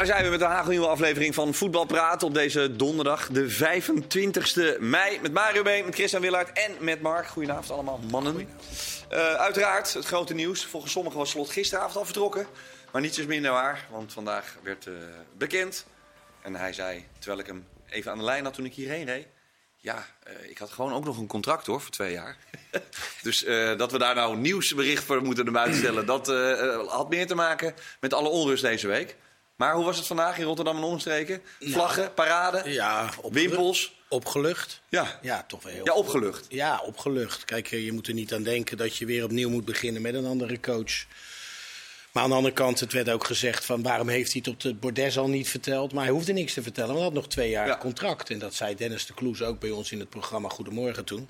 daar zijn we met de hagelnieuwe aflevering van Voetbal Praat op deze donderdag, de 25e mei. Met Mario Been, met Christian Willaert en met Mark. Goedenavond allemaal, mannen. Uh, uiteraard, het grote nieuws. Volgens sommigen was Slot gisteravond al vertrokken. Maar niets is minder waar, want vandaag werd uh, bekend. En hij zei, terwijl ik hem even aan de lijn had toen ik hierheen reed... Ja, uh, ik had gewoon ook nog een contract hoor, voor twee jaar. dus uh, dat we daar nou een nieuwsbericht voor moeten naar buiten stellen... dat uh, had meer te maken met alle onrust deze week. Maar hoe was het vandaag in Rotterdam en omstreken? Vlaggen, nou, parade, ja, wimpels? Opgelucht. Ja. ja, toch wel heel Ja, opgelucht. Ja, opgelucht. Kijk, je moet er niet aan denken dat je weer opnieuw moet beginnen met een andere coach. Maar aan de andere kant, het werd ook gezegd van waarom heeft hij het op de bordes al niet verteld. Maar hij hoefde niks te vertellen, want hij had nog twee jaar ja. contract. En dat zei Dennis de Kloes ook bij ons in het programma Goedemorgen toen.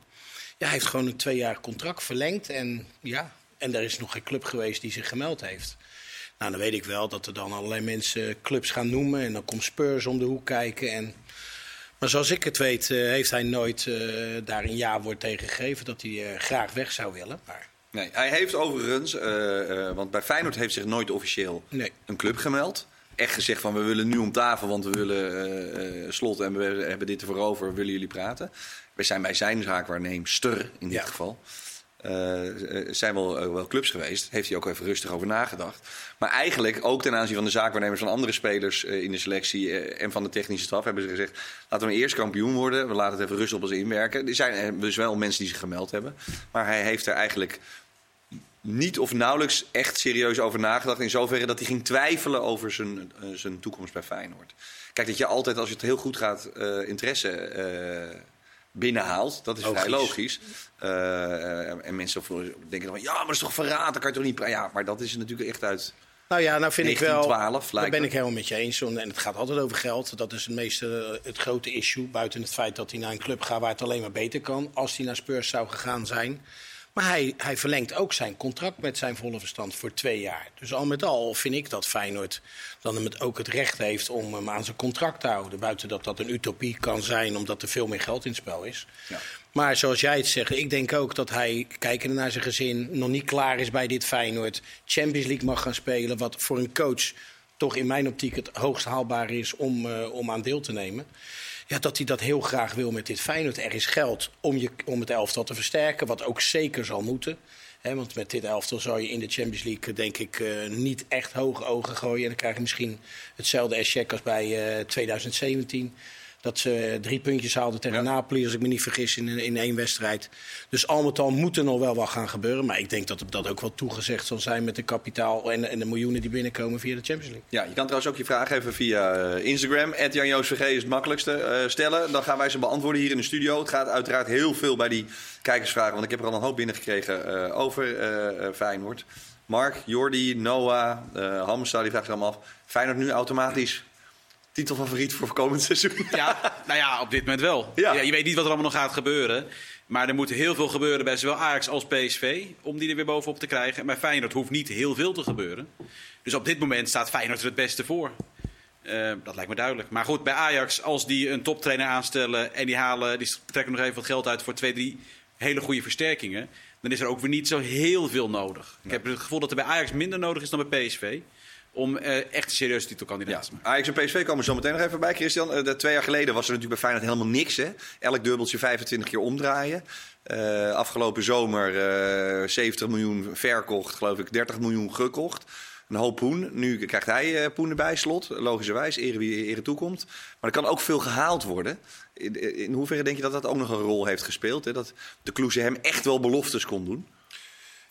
Ja, hij heeft gewoon een twee jaar contract verlengd. En ja, en er is nog geen club geweest die zich gemeld heeft. Nou, dan weet ik wel dat er dan allerlei mensen clubs gaan noemen. En dan komt Spurs om de hoek kijken. En... Maar zoals ik het weet, uh, heeft hij nooit uh, daar een ja-woord tegen gegeven dat hij uh, graag weg zou willen. Maar... Nee, hij heeft overigens, want bij Feyenoord heeft zich nooit officieel nee. een club gemeld. Echt gezegd van we willen nu om tafel, want we willen slot en we hebben dit ervoor over, willen jullie praten. We zijn bij zijn zaakwaarneemster in dit Ja. geval. Uh, zijn wel, uh, wel clubs geweest. Heeft hij ook even rustig over nagedacht. Maar eigenlijk ook ten aanzien van de zaakwaarnemers van andere spelers in de selectie en van de technische staf hebben ze gezegd: laten we eerst kampioen worden. We laten het even rustig op ons inwerken. Er zijn dus wel mensen die zich gemeld hebben. Maar hij heeft er eigenlijk niet of nauwelijks echt serieus over nagedacht. In zoverre dat hij ging twijfelen over zijn, zijn toekomst bij Feyenoord. Kijk, dat je altijd als het heel goed gaat interesse binnenhaalt. Dat is logisch. vrij logisch. Uh, en mensen denken dan van, ja, maar dat is toch verraad, dat kan je toch niet... Ja, maar dat is natuurlijk echt uit... Nou ja, nou vind 1912, ik wel. Daar ben ik helemaal met je eens. En het gaat altijd over geld. Dat is het meeste het grote issue. Buiten het feit dat hij naar een club gaat waar het alleen maar beter kan. Als hij naar Spurs zou gegaan zijn. Maar hij, hij verlengt ook zijn contract met zijn volle verstand voor twee jaar. Dus al met al vind ik dat Feyenoord dan hem het ook het recht heeft om hem aan zijn contract te houden. Buiten dat dat een utopie kan zijn, omdat er veel meer geld in het spel is. Ja. Maar zoals jij het zegt, ik denk ook dat hij, kijkende naar zijn gezin, nog niet klaar is bij dit Feyenoord. Champions League mag gaan spelen, wat voor een coach toch in mijn optiek het hoogst haalbaar is om, uh, om aan deel te nemen. Ja, dat hij dat heel graag wil met dit Feyenoord. Er is geld om, je, om het elftal te versterken, wat ook zeker zal moeten. He, want met dit elftal zou je in de Champions League denk ik uh, niet echt hoge ogen gooien. En dan krijg je misschien hetzelfde eschec als bij uh, 2017. Dat ze drie puntjes haalden tegen ja. Napoli, als ik me niet vergis, in, in één wedstrijd. Dus al met al moet er nog wel wat gaan gebeuren. Maar ik denk dat dat ook wel toegezegd zal zijn met de kapitaal en, en de miljoenen die binnenkomen via de Champions League. Ja, je kan trouwens ook je vraag even via uh, Instagram. Jan VG is het makkelijkste uh, stellen. Dan gaan wij ze beantwoorden hier in de studio. Het gaat uiteraard heel veel bij die kijkersvragen. Want ik heb er al een hoop binnengekregen uh, over uh, Feyenoord. Mark, Jordi, Noah, Hamza, die vraagt zich allemaal af. Feyenoord nu automatisch titelfavoriet voor komend seizoen? Ja, nou ja, op dit moment wel. Ja. Ja, je weet niet wat er allemaal nog gaat gebeuren. Maar er moet heel veel gebeuren bij zowel Ajax als PSV om die er weer bovenop te krijgen. En bij Feyenoord hoeft niet heel veel te gebeuren. Dus op dit moment staat Feyenoord er het beste voor. Uh, dat lijkt me duidelijk. Maar goed, bij Ajax, als die een toptrainer aanstellen en die, halen, die trekken nog even wat geld uit voor twee, drie hele goede versterkingen, dan is er ook weer niet zo heel veel nodig. Ik heb het gevoel dat er bij Ajax minder nodig is dan bij PSV om uh, echt een serieuze titelkandidaat te maken. Ajax en PSV komen zo meteen nog even bij, Christian. Uh, de, twee jaar geleden was er natuurlijk bij Feyenoord helemaal niks. Hè? Elk dubbeltje 25 keer omdraaien. Uh, afgelopen zomer 70 miljoen verkocht, geloof ik 30 miljoen gekocht. Een hoop poen. Nu krijgt hij poen erbij, slot. Logischerwijs, ere wie ere toekomt. Maar er kan ook veel gehaald worden. In, in hoeverre denk je dat dat ook nog een rol heeft gespeeld? Hè? Dat de Kloeze hem echt wel beloftes kon doen?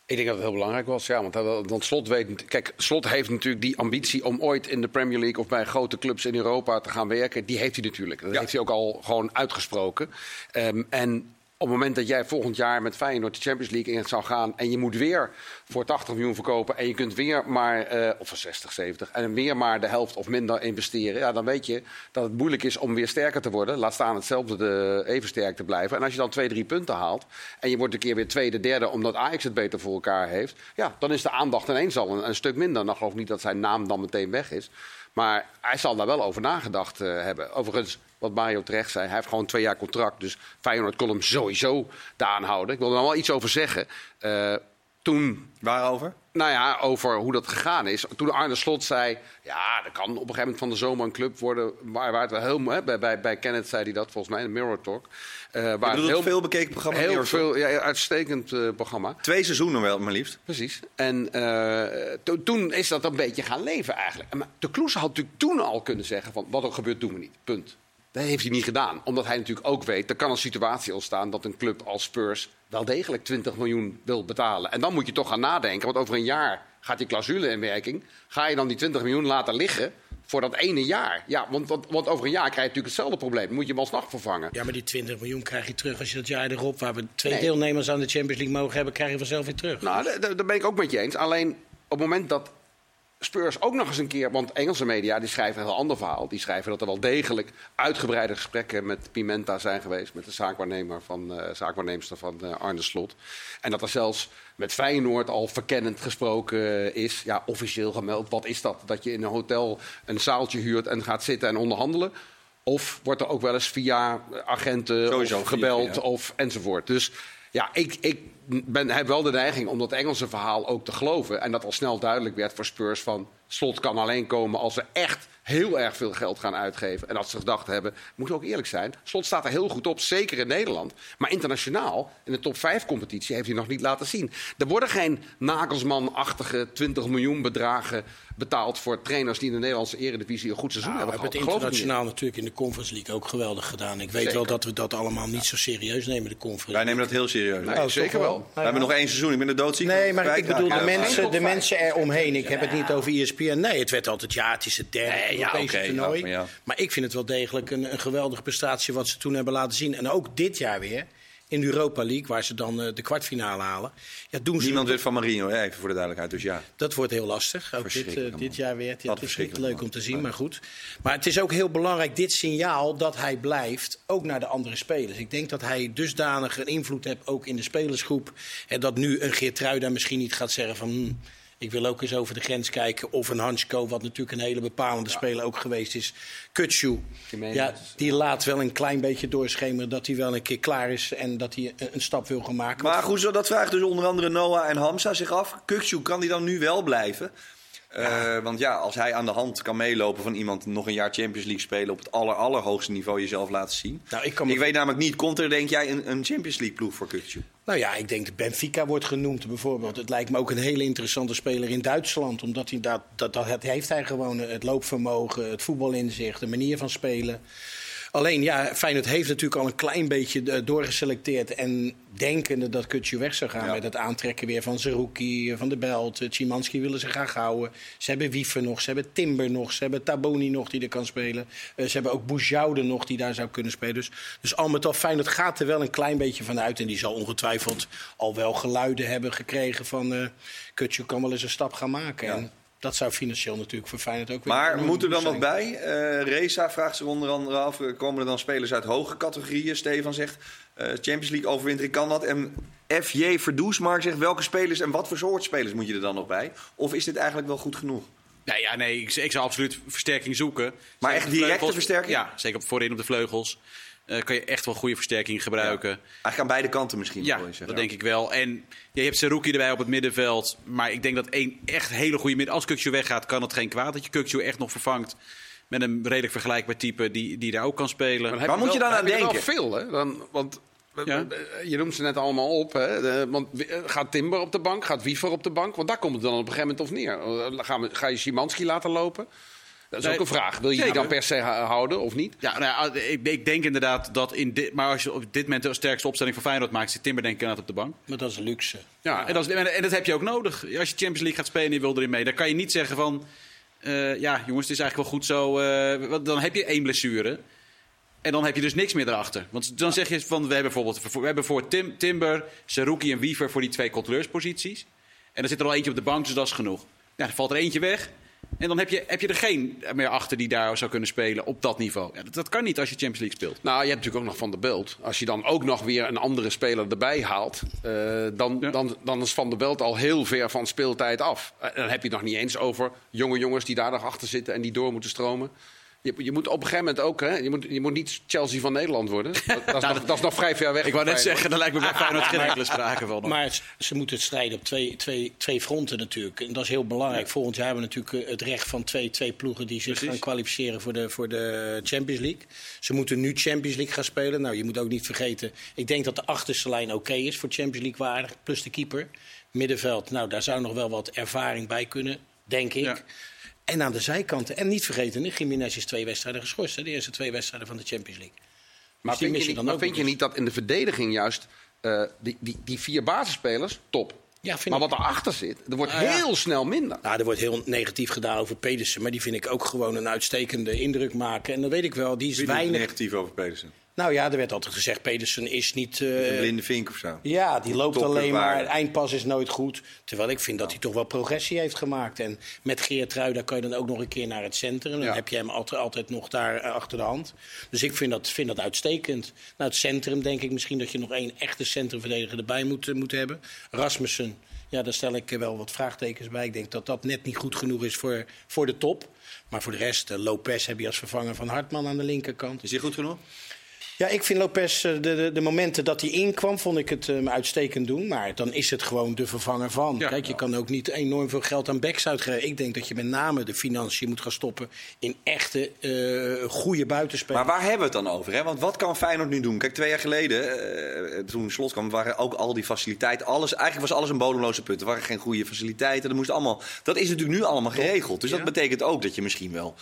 Ik denk dat het heel belangrijk was, ja. Want, want Slot weet. Kijk, Slot heeft natuurlijk die ambitie om ooit in de Premier League of bij grote clubs in Europa te gaan werken. Die heeft hij natuurlijk. Dat ja. heeft hij ook al gewoon uitgesproken. Um, en op het moment dat jij volgend jaar met Feyenoord de Champions League in zou gaan en je moet weer voor 80 miljoen verkopen en je kunt weer maar, uh, of voor 60, 70, en weer maar de helft of minder investeren, ja, dan weet je dat het moeilijk is om weer sterker te worden. Laat staan hetzelfde de, even sterk te blijven. En als je dan twee, drie punten haalt en je wordt een keer weer tweede, derde, omdat Ajax het beter voor elkaar heeft, ja, dan is de aandacht ineens al een, een stuk minder. Dan geloof ik niet dat zijn naam dan meteen weg is. Maar hij zal daar wel over nagedacht uh, hebben. Overigens, wat Mario terecht zei, hij heeft gewoon twee jaar contract. Dus Feyenoord kon hem sowieso daar aanhouden. Ik wil er nog wel iets over zeggen. Uh, toen... Waarover? Nou ja, over hoe dat gegaan is. Toen Arne Slot zei, ja, er kan op een gegeven moment van de zomer een club worden... waar, waar het wel heel... Hè, bij, bij, bij Kenneth zei hij dat volgens mij in de Mirror Talk. Uh, waar het heel veel bekeken programma. Heel veel, ja, uitstekend uh, programma. Twee seizoenen wel, maar liefst. Precies. En uh, to, toen is dat een beetje gaan leven eigenlijk. Maar de Kloes had natuurlijk toen al kunnen zeggen van... wat er gebeurt, doen we niet. Punt. Dat heeft hij niet gedaan. Omdat hij natuurlijk ook weet, er kan een situatie ontstaan dat een club als Spurs wel degelijk 20 miljoen wil betalen. En dan moet je toch gaan nadenken, want over een jaar gaat die clausule in werking. Ga je dan die 20 miljoen laten liggen voor dat ene jaar? Ja, want, want, want over een jaar krijg je natuurlijk hetzelfde probleem. Dan moet je hem alsnog vervangen. Ja, maar die 20 miljoen krijg je terug als je dat jaar erop, waar we twee deelnemers aan de Champions League mogen hebben, krijg je vanzelf weer terug. Nou, daar ben ik ook met je eens. Alleen op het moment dat Spurs ook nog eens een keer, want Engelse media die schrijven een heel ander verhaal. Die schrijven dat er wel degelijk uitgebreide gesprekken met Pimenta zijn geweest, met de zaakwaarnemer van, uh, zaakwaarnemster van uh, Arne Slot. En dat er zelfs met Feyenoord al verkennend gesproken is. Ja, officieel gemeld. Wat is dat? Dat je in een hotel een zaaltje huurt en gaat zitten en onderhandelen. Of wordt er ook wel eens via agenten Sowieso gebeld of enzovoort. Dus ja, ik, ik ben, heb wel de neiging om dat Engelse verhaal ook te geloven. En dat al snel duidelijk werd voor Spurs van... Slot kan alleen komen als ze echt heel erg veel geld gaan uitgeven. En als ze gedacht hebben, moet ook eerlijk zijn... Slot staat er heel goed op, zeker in Nederland. Maar internationaal, in de top 5 competitie, heeft hij nog niet laten zien. Er worden geen Nagelsman-achtige 20 miljoen bedragen betaald voor trainers die in de Nederlandse eredivisie een goed seizoen nou, hebben gehad. We hebben het internationaal natuurlijk in de Conference League ook geweldig gedaan. Ik weet wel dat we dat allemaal niet zo serieus nemen, de Conference Wij nemen dat heel serieus. Nee, oh, zeker wel. We hebben nog één seizoen, ik ben er doodziek Nee, maar ik bedoel de mensen, de mensen eromheen. Ik heb het niet over ESPN. Nee, het werd altijd, ja, het is het derde Europese okay, toernooi. maar, maar, ik vind het wel degelijk een, een geweldige prestatie wat ze toen hebben laten zien. En ook dit jaar weer in de Europa League, waar ze dan uh, de kwartfinale halen. Ja, doen ze Niemand weet van Marino, hè? even voor de duidelijkheid. Dus ja. Dat wordt heel lastig. Ook dit, uh, dit jaar weer. Het is niet leuk om te zien, maar goed. Maar het is ook heel belangrijk, dit signaal, dat hij blijft, ook naar de andere spelers. Ik denk dat hij dusdanig een invloed heeft, ook in de spelersgroep. En dat nu een Geertruida misschien niet gaat zeggen van... Hmm, ik wil ook eens over de grens kijken. Of een Hansko, wat natuurlijk een hele bepalende speler ook geweest is. Kutsu, ja, die laat wel een klein beetje doorschemeren dat hij wel een keer klaar is. En dat hij een, stap wil gaan maken. Maar goed, zo, dat vraagt dus onder andere Noah en Hamza zich af. Kutsu, kan die dan nu wel blijven? Uh, want ja, als hij aan de hand kan meelopen van iemand nog een jaar Champions League spelen op het aller, allerhoogste niveau jezelf laten zien. Nou, ik, ik weet namelijk niet, komt er denk jij een, een Champions League ploeg voor Kukcu? Nou ja, ik denk dat Benfica wordt genoemd bijvoorbeeld. Het lijkt me ook een hele interessante speler in Duitsland. Omdat hij dat, dat, dat heeft hij gewoon het loopvermogen, het voetbalinzicht, de manier van spelen. Alleen ja, Feyenoord heeft natuurlijk al een klein beetje eh, doorgeselecteerd. En denkende dat Kutje weg zou gaan met het aantrekken weer van Zerouki, Van de Belt. Chimanski eh, willen ze graag houden. Ze hebben Wiefer nog, ze hebben Timber nog, ze hebben Taboni nog die er kan spelen. Uh, ze hebben ook Boujoude nog die daar zou kunnen spelen. Dus, dus al met al Feyenoord gaat er wel een klein beetje van uit. En die zal ongetwijfeld al wel geluiden hebben gekregen van... Uh, Kutje kan wel eens een stap gaan maken. En dat zou financieel natuurlijk voor Feyenoord ook weer... Maar moet er dan wat bij? Uh, Reza vraagt zich onder andere af. Komen er dan spelers uit hoge categorieën? Stefan zegt, uh, Champions League overwintering kan dat. En FJ Verdoesmark zegt, welke spelers en wat voor soort spelers moet je er dan nog bij? Of is dit eigenlijk wel goed genoeg? Nou ja, nee, ik, ik zou absoluut versterking zoeken. Maar echt directe versterking? Ja, zeker voorin op de vleugels. Uh, kan je echt wel goede versterking gebruiken. Ja. Eigenlijk aan beide kanten misschien. Ja, dat denk ik wel. En je hebt Seruki erbij op het middenveld. Maar ik denk dat één echt hele goede midden... Als Kukju weggaat, kan het geen kwaad dat je Kukju echt nog vervangt. Met een redelijk vergelijkbaar type die, die daar ook kan spelen. Maar Waar moet je dan aan denken? wel veel, hè? Dan, want ja. Je noemt ze net allemaal op. Hè? want gaat Timber op de bank? Gaat Wiever op de bank? Want daar komt het dan op een gegeven moment of neer. Eh, ga je Simanski laten lopen? Dat is ook een vraag. Wil je die dan per se houden of niet? Ja, nou ja ik, ik, denk inderdaad dat in dit... Maar als je op dit moment de sterkste opstelling van Feyenoord maakt... zit Timber denk ik inderdaad op de bank. Maar dat is luxe. Ja, En, dat is, en, dat heb je ook nodig. Als je Champions League gaat spelen en je wil erin mee... dan kan je niet zeggen van... Uh, ja, jongens, het is eigenlijk wel goed zo. Uh, dan heb je één blessure. En dan heb je dus niks meer erachter. Want dan zeg je van... We hebben bijvoorbeeld we hebben voor Tim, Timber, Saruki en Wiever... voor die twee controleursposities. En er zit er al eentje op de bank, dus dat is genoeg. Ja, dan valt er eentje weg... En dan heb je, heb je er geen meer achter die daar zou kunnen spelen op dat niveau. Ja, dat, dat, kan niet als je Champions League speelt. Nou, je hebt natuurlijk ook nog Van de Belt. Als je dan ook nog weer een andere speler erbij haalt... Uh, dan, dan, dan is Van de Belt al heel ver van speeltijd af. Uh, dan heb je het nog niet eens over jonge jongens die daar nog achter zitten... en die door moeten stromen. Je, je moet op een gegeven moment ook, hè, je, moet, je moet niet Chelsea van Nederland worden. Dat, dat, is, nog, dat is nog vrij ver weg. Ik wou net zeggen, daar lijkt me bij Feyenoord geen enkele sprake van. Maar ze- ze moeten het strijden op twee, twee, twee fronten natuurlijk. En dat is heel belangrijk. Volgend jaar hebben we natuurlijk eh, het recht van twee, twee ploegen die zich Precies. gaan kwalificeren voor de, voor de Champions League. Ze moeten nu Champions League gaan spelen. Nou, je moet ook niet vergeten. Ik denk dat de achterste lijn oké is voor Champions League waardig. Plus de keeper. Middenveld, nou daar zou nog wel wat ervaring bij kunnen, denk ik. Ja. En aan de zijkanten. En niet vergeten, Jiménez is twee wedstrijden geschorst. Hè, de eerste twee wedstrijden van de Champions League. Maar Dus die vind, je dan maar ook vind je niet dat in de verdediging juist eh, die, die, die vier basisspelers, top. Ja, vind maar ik. wat erachter zit, er wordt Nou ja. heel snel minder. Nou, er wordt heel negatief gedaan over Pedersen. Maar die vind ik ook gewoon een uitstekende indruk maken. En dan weet ik wel, die is Wie weinig. negatief over Pedersen? Nou ja, er werd altijd gezegd: Pedersen is niet. eh, Een blinde vink of zo. ja, die loopt alleen maar. eindpas is nooit goed. Terwijl ik vind dat hij toch wel progressie heeft gemaakt. En met Geert Ruida kan je dan ook nog een keer naar het centrum. Dan Ja. heb je hem altijd, altijd nog daar eh, achter de hand. Dus ik vind dat, vind dat uitstekend. Nou, het centrum denk ik misschien dat je nog één echte centrumverdediger erbij moet, eh, moet hebben. Rasmussen, ja, daar stel ik eh, wel wat vraagtekens bij. Ik denk dat dat net niet goed genoeg is voor, voor de top. Maar voor de rest, eh, Lopez heb je als vervanger van Hartman aan de linkerkant. Is die goed genoeg? Ja, ik vind Lopez, eh, de, de, de momenten dat hij inkwam, vond ik het hem uitstekend doen. Maar dan is het gewoon de vervanger van. Ja. Kijk, je kan ook niet enorm veel geld aan backs uitgeven. Ik denk dat je met name de financiën moet gaan stoppen in echte, eh goede buitenspelers. Maar waar hebben we het dan over? Hè? Want wat kan Feyenoord nu doen? Kijk, twee jaar geleden, eh, toen Slot kwam, waren ook al die faciliteiten. Alles, eigenlijk was alles een bodemloze put. Er waren geen goede faciliteiten. Dat, moest allemaal, dat is natuurlijk nu allemaal geregeld. Dus dat betekent ook dat je misschien wel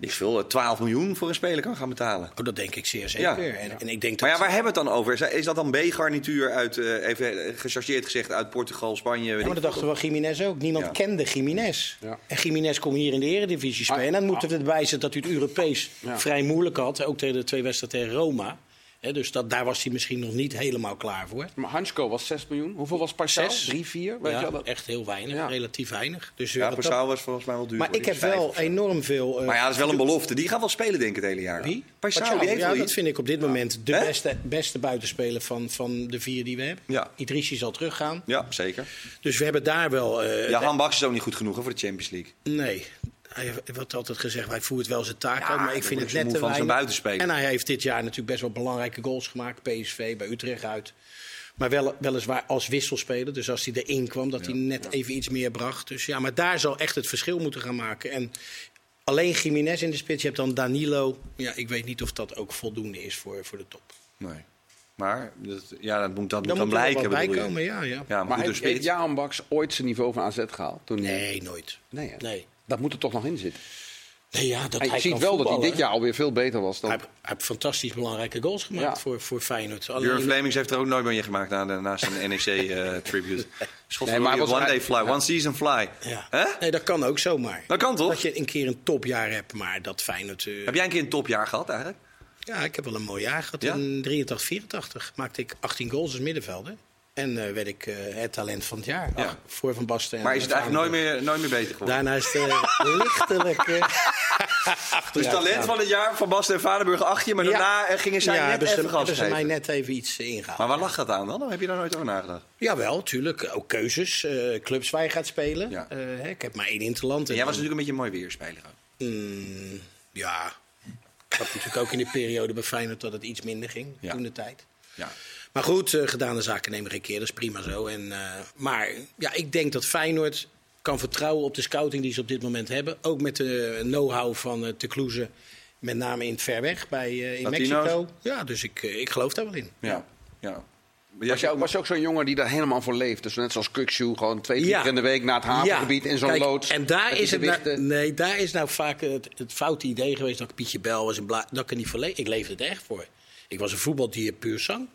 ik veel, eh, 12 miljoen voor een speler kan gaan betalen. Oh, dat denk ik zeer Ja. zeker. En, en ik denk dat... Maar ja, waar hebben we het dan over? Is- dat dan B-garnituur uit, eh, even eh, gechargeerd gezegd, uit Portugal, Spanje? weet Ja, maar ik dat dachten wel Jiménez ook. Niemand Ja. kende Jiménez. Ja. En Jiménez kon hier in de eredivisie spelen. Ah, en dan moeten we erbij zetten dat hij het Europees Ja. vrij moeilijk had. Ook tegen de twee wedstrijden tegen Roma. Hè, dus dat, daar was hij misschien nog niet helemaal klaar voor. Maar Hansko was 6 miljoen. Hoeveel was Parcel? Zes. 3, 4? Weet Ja, je dat- echt heel weinig, Ja. relatief weinig. Dus, eh, Ja, dat- Passau was volgens mij wel duur. maar hoor. ik heb wel enorm veel... eh, Maar ja, dat is wel een belofte. Die gaat wel spelen, denk ik, het hele jaar. Wie? Pachau. die heeft ja, wel dat vind ik op dit moment de beste, beste buitenspeler van, van de vier die we hebben. Ja. Idrissi zal teruggaan. Ja, zeker. Dus we hebben daar wel... eh, Ja, Han Baks is ook niet goed genoeg hè, voor de Champions League. Nee. Hij wordt altijd gezegd, hij voert wel zijn taak Ja, uit, maar ik dan vind het net te van zijn weinig. buitenspeler. En hij heeft dit jaar natuurlijk best wel belangrijke goals gemaakt. PSV, bij Utrecht uit. Maar wel, weliswaar als wisselspeler. Dus als hij erin kwam, dat hij net even iets meer bracht. Dus ja, maar daar zal echt het verschil moeten gaan maken. En alleen Jiménez in de spits. Je hebt dan Danilo. Ja, ik weet niet of dat ook voldoende is voor, voor de top. Nee. Maar dat, ja, dat moet, dat moet Dan dan moet er wel blijken. wat bij bedoel je. komen, ja. ja. Ja, maar, heeft, heeft. Jaan Baks ooit zijn niveau van AZ gehaald? Toen hij- Nee, nooit. Nee, hè? Nee. Dat moet er toch nog in zitten. nee ja, dat En je hij ziet wel dat hij dit jaar alweer veel beter was dan... Hij heeft, hij heeft fantastisch belangrijke goals gemaakt Ja. voor, voor Feyenoord. Alleen- Flemings heeft er ook nooit meer gemaakt na, de- na zijn NEC-tribute. Schot Nee, maar was- one day fly, one season fly. Ja. Hè? Nee, dat kan ook zomaar. Dat kan toch? Dat je een keer een topjaar hebt, maar dat Feyenoord... eh, Heb jij een keer een topjaar gehad eigenlijk? Ja, ik heb wel een mooi jaar gehad. Ja? In 83, 84 maakte ik 18 goals als middenvelder. En eh, werd ik eh, het talent van het jaar. Ja. Ach, voor Van Basten. en Maar is het eigenlijk nooit meer, nooit meer beter geworden? Daarna is het eh, lichtelijk... Dus talent van het jaar van Basten en Vadenburg acht je, maar Ja. daarna gingen zij ja, net hebben ze, even gas hebben ze mij net even iets eh, ingehaald. Maar waar lag dat aan dan? Heb je daar nooit over nagedacht? Jawel, tuurlijk. Ook keuzes. clubs waar je gaat spelen. Ja. Hè, ik heb maar één interland. En jij was natuurlijk een beetje mooi weerspeler. Mm, ja, ik had natuurlijk ook in de periode bij Feyenoord dat het iets minder ging. Ja. Toen de tijd. Ja. Maar goed, eh, gedane zaken nemen geen keer, dat is prima zo. En, eh, maar ja, ik denk dat Feyenoord kan vertrouwen op de scouting die ze op dit moment hebben. Ook met de know-how van uh, Te Kloeze, met name in het ver weg bij, eh, in Latino's? Mexico. Ja, dus ik, eh, ik geloof daar wel in. Ja. ja. Was je, ook, was je ook zo'n jongen die daar helemaal voor leeft? Dus net zoals Kukshoe, gewoon twee, drie Ja. keer in de week naar het havengebied in zo'n loods. En daar is, het nou, nee, daar is nou vaak het, het foute idee geweest dat ik Pietje Bel was. En bla, dat ik er niet voor leef. Ik leefde het echt voor. Ik was een voetbaldier puur zang.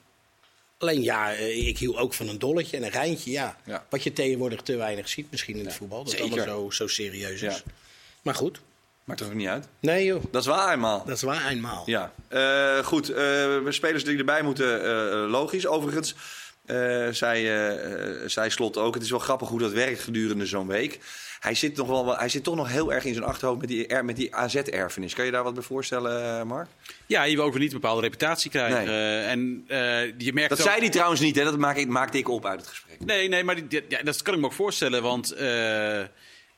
Alleen ja, eh, ik hield ook van een dolletje en een rijntje. Ja. Ja. Wat je tegenwoordig te weinig ziet misschien in het voetbal. Dat het allemaal zo, zo serieus is. Maar goed. Maakt er ook niet uit. Nee joh, Dat is waar eenmaal. dat is waar eenmaal. Ja, Eh, goed. we spelers die erbij moeten, logisch. Overigens, eh, zei Slot ook, het is wel grappig hoe dat werkt gedurende zo'n week. Hij zit, nog wel, hij zit toch nog heel erg in zijn achterhoofd met die, met die AZ-erfenis. Kan je daar wat bij voorstellen, eh, Mark? Ja, je wil ook weer niet een bepaalde reputatie krijgen. Nee. Eh, en eh, je merkt Dat ook- zei hij trouwens niet, hè? dat maak ik, maakte ik op uit het gesprek. Nee, nee, maar die- ja, dat kan ik me ook voorstellen. Want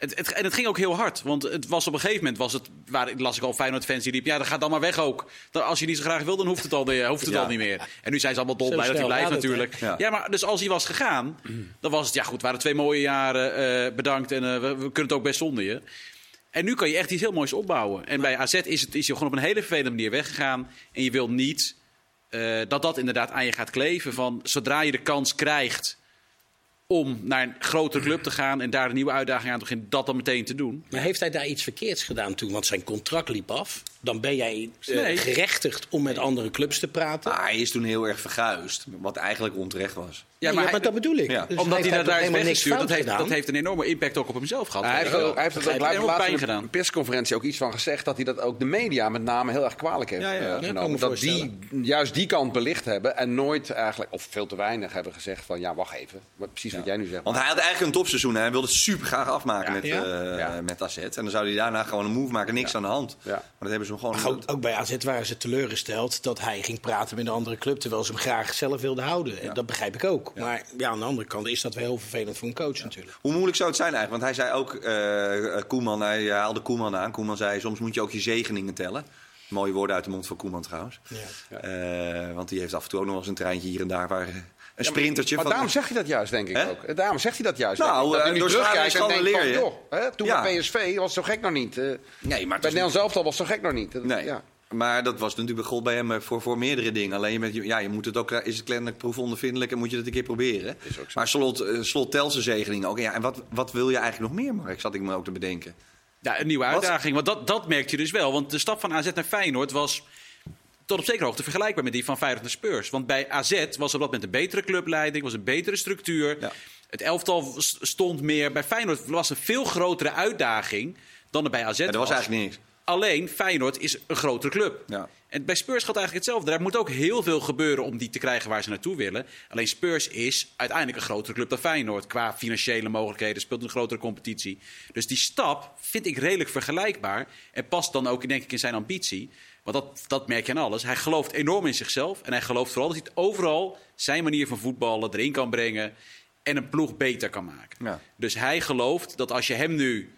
Het, het, en het ging ook heel hard. Want het was op een gegeven moment, was het, waar, las ik al Feyenoord-fans die riepen... ja, dan gaat dan maar weg ook. Dan, als je niet zo graag wil, dan hoeft het al, hoeft het Ja. al niet meer. En nu zijn ze allemaal Zo dolblij dat hij blijft het, natuurlijk. Ja. Ja. maar dus als hij was gegaan, dan was het... ja goed, het waren twee mooie jaren, eh, bedankt en eh, we, we kunnen het ook best zonder je. En nu kan je echt iets heel moois opbouwen. En bij AZ is, het, is hij gewoon op een hele vervelende manier weggegaan. En je wil niet eh, dat dat inderdaad aan je gaat kleven. Van zodra je de kans krijgt om naar een grotere club te gaan en daar een nieuwe uitdaging aan te beginnen, dat dan meteen te doen. Maar heeft hij daar iets verkeerds gedaan toen? Want zijn contract liep af. Dan ben jij eh, Nee. gerechtigd om met andere clubs te praten. Maar hij is toen heel erg verguisd, wat eigenlijk onterecht was. Ja, maar, hij- dat bedoel ik. Ja. Dus omdat hij heeft daar is weggestuurd, dat heeft, dat heeft een enorme impact ook op hemzelf gehad. hij heeft, ook- hij heeft het ook Hij heeft pijn in gedaan. een persconferentie ook iets van gezegd dat hij dat ook de media met name heel erg kwalijk heeft Ja, ja, ja. eh, genomen. me dat die juist die kant belicht hebben en nooit eigenlijk, of veel te weinig hebben gezegd van ja, wacht even. Wat, precies wat jij nu zegt. Want hij had eigenlijk een topseizoen en hij wilde het super graag afmaken Ja. met, Ja. eh, Ja. met AZ. En dan zou hij daarna gewoon een move maken, niks aan de hand. Ja. Maar dat hebben ze hem gewoon... Goed, ook bij AZ waren ze teleurgesteld dat hij ging praten met een andere club. Terwijl ze hem graag zelf wilden houden. En dat begrijp ik ook. Maar ja, aan de andere kant is dat wel heel vervelend voor een coach natuurlijk. Hoe moeilijk zou het zijn eigenlijk? Want hij zei ook, eh, eh, Koeman, hij haalde Koeman aan. Koeman zei, soms moet je ook je zegeningen tellen. Mooie woorden uit de mond van Koeman trouwens. Ja. Eh, want die heeft af en toe ook nog eens een treintje hier en daar waar... eh, Een sprintertje. Maar van- daarom zeg je dat juist, denk ik ook. Daarom zegt hij dat juist. Nou, denk ik. dat eh, door en van, leer je. joh, hè, toen Ja. bij PSV was het zo gek nog niet. Eh, Nee, maar bij Nederland zelf was het zo gek nog niet. Nee, Ja. Maar dat was natuurlijk gold bij hem eh, voor, voor meerdere dingen. Alleen je, met, ja, je moet het ook, is het kennelijk proefondervindelijk en moet je het een keer proberen. Is ook zo. Maar slot, eh, slot telt zijn zegening ook. Ja, en wat, wat wil je eigenlijk nog meer, Mark? Zat ik me ook te bedenken. Ja, een nieuwe Wat? uitdaging. Want dat, dat merk je dus wel. Want de stap van AZ naar Feyenoord was tot op zekere hoogte vergelijkbaar met die van Feyenoord naar Spurs. Want bij AZ was op dat moment een betere clubleiding, was een betere structuur. Ja. Het elftal stond meer. Bij Feyenoord was een veel grotere uitdaging dan er bij AZ Ja, dat was eigenlijk niks. Alleen Feyenoord is een grotere club. Ja. En bij Spurs gaat eigenlijk hetzelfde. Daar moet ook heel veel gebeuren om die te krijgen waar ze naartoe willen. Alleen Spurs is uiteindelijk een grotere club dan Feyenoord. Qua financiële mogelijkheden speelt een grotere competitie. Dus die stap vind ik redelijk vergelijkbaar. En past dan ook denk ik in zijn ambitie. Want dat, dat merk je aan alles. Hij gelooft enorm in zichzelf. En hij gelooft vooral dat hij het overal zijn manier van voetballen erin kan brengen. En een ploeg beter kan maken. Ja. Dus hij gelooft dat als je hem nu...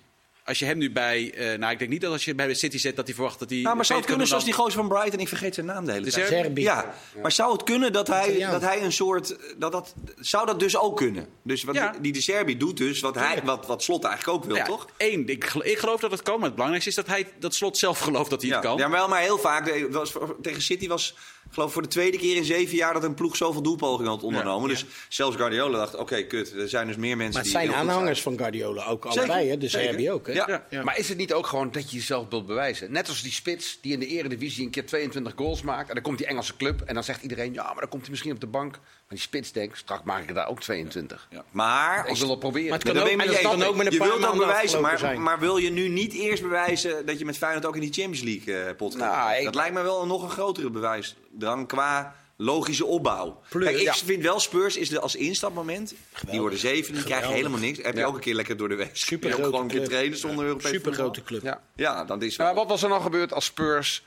Als je hem nu bij... eh, nou, ik denk niet dat als je bij de City zet dat hij verwacht dat hij... Nou, maar zou het kunnen zoals die gozer van Brighton? Ik vergeet zijn naam de hele De tijd. Serbi? Serbi. Ja, maar zou het kunnen dat hij, dat hij een soort... Dat dat, zou dat dus ook kunnen? Dus wat Ja. die de Serbi doet dus wat, hij, wat, wat Slot eigenlijk ook wil, Ja, toch? Eén, ik, ik geloof dat het kan. Maar het belangrijkste is dat hij dat slot zelf gelooft dat hij Ja, het kan. ja, maar wel maar heel vaak. eh, was, tegen City was, geloof voor de tweede keer in zeven jaar dat een ploeg zoveel doelpogingen had ondernomen. Dus zelfs Guardiola dacht: oké, kut, er zijn dus meer mensen Maar het die. zijn heel goed aanhangers zijn. van Guardiola ook Zeker, allebei. Hè? De. Serbi ook. Hè? Ja. Ja. Maar is het niet ook gewoon dat je jezelf wilt bewijzen? Net als die spits die in de eredivisie een keer 22 goals maakt. En dan komt die Engelse club en dan zegt iedereen... ja, maar dan komt hij misschien op de bank. Maar die spits denkt, straks maak ik er daar ook 22. Ja. Maar, Ik als, wil het proberen. Maar het kan ook, je kan eens. ook met een je wilt ook maanden bewijzen, maar, zijn. maar wil je nu niet eerst bewijzen dat je met Feyenoord ook in die Champions League eh, pot gaat? Nou, Dat lijkt me wel een nog een grotere bewijsdrang qua logische opbouw. Plus- Kijk, ik Ja. vind wel Spurs is de, als instapmoment. Die worden zeven, die krijgen helemaal niks. Heb je Ja. ook een keer lekker door de week. Super je ook gewoon een keer club. trainen zonder Europees Super voetbal? grote club. Ja. Ja, dat is Maar wat was er nou gebeurd als Spurs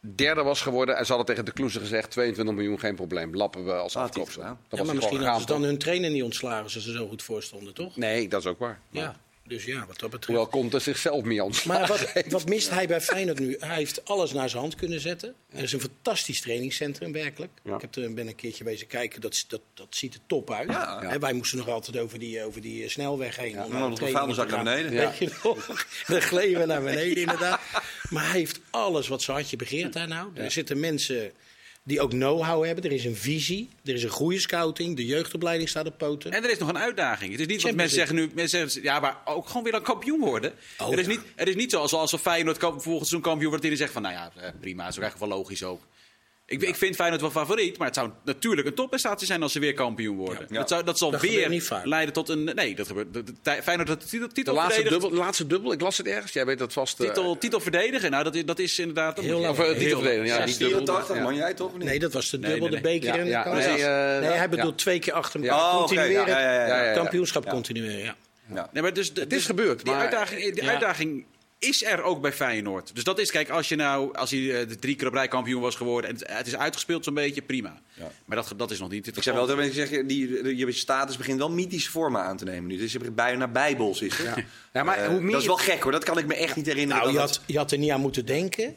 derde was geworden... en ze hadden tegen de Kloeze gezegd... 22 miljoen, geen probleem. Lappen we als. Dat Ja, was maar misschien hadden ze dan hun trainer niet ontslagen als ze er zo goed voor stonden, toch? toch? Nee, dat is ook waar. Ja, dus ja, wat dat betreft. Hoewel Conte zichzelf meer ontslagen Maar wat, wat mist hij bij Feyenoord nu? Hij heeft alles naar zijn hand kunnen zetten. Er is een fantastisch trainingscentrum, werkelijk. Ja. Ik heb er, ben een keertje bezig kijken, dat, dat, dat ziet er top uit. Ja. Wij moesten nog altijd over die, over die eh, snelweg heen. om naar dan de vuilniszak naar beneden. Weet je nog? Dan gleden we naar beneden inderdaad. Maar hij heeft alles wat zijn hartje begeert daar nou. Er zitten mensen die ook know-how hebben. Er is een visie. Er is een goede scouting. De jeugdopleiding staat op poten. En er is nog een uitdaging. Het is niet wat mensen zeggen nu. Mensen zeggen, ja, maar ook gewoon weer een kampioen worden. Oh, het, is ja. niet, het is niet zo als, Feyenoord volgens zo'n kampioen wordt. Die zegt van, nou ja, eh, prima. is ook eigenlijk wel logisch ook. Ik, ik vind Feyenoord wel favoriet, maar het zou natuurlijk een topprestatie zijn als ze weer kampioen worden. Ja. Dat, zou, dat zal Dat weer leiden tot een. Nee, dat gebeurt. de- de- de- Feyenoord had de titel, titel De laatste, verdedigd. dubbel, de laatste dubbel, ik las het ergens. Jij weet dat vast. eh, Titel, titel verdedigen, nou dat is, dat is inderdaad... dat Heel lang. Of, eh, titel verdedigen, ja, lang. niet 84, Ja. man, jij toch? niet? Nee, dat was de Nee, dubbel, nee, de beker Ja, en de ja, kans. nee, Nee, eh, hij bedoelt ja. twee keer achter Ja. elkaar. Oh, oké, continueren. ja, ja, ja, ja, ja, ja. Kampioenschap continueren, ja. Ja. Nee, maar dus de, Het is dus gebeurd, Die, Ja. uitdaging is er ook bij Feyenoord. Dus dat is, kijk, als je nou, als hij de drie keer op rij kampioen was geworden en het, het is uitgespeeld zo'n beetje, prima. Ja. Maar dat, dat is nog niet het Ik zeg wel, dat zeg, je, die, je status begint wel mythische vormen aan te nemen nu. Dus je begint bijna bijbels is. Ja. Ja, maar Eh, hoe meer dat is wel gek hoor, dat kan ik me echt niet herinneren. Nou, je dat had, je had er niet aan moeten denken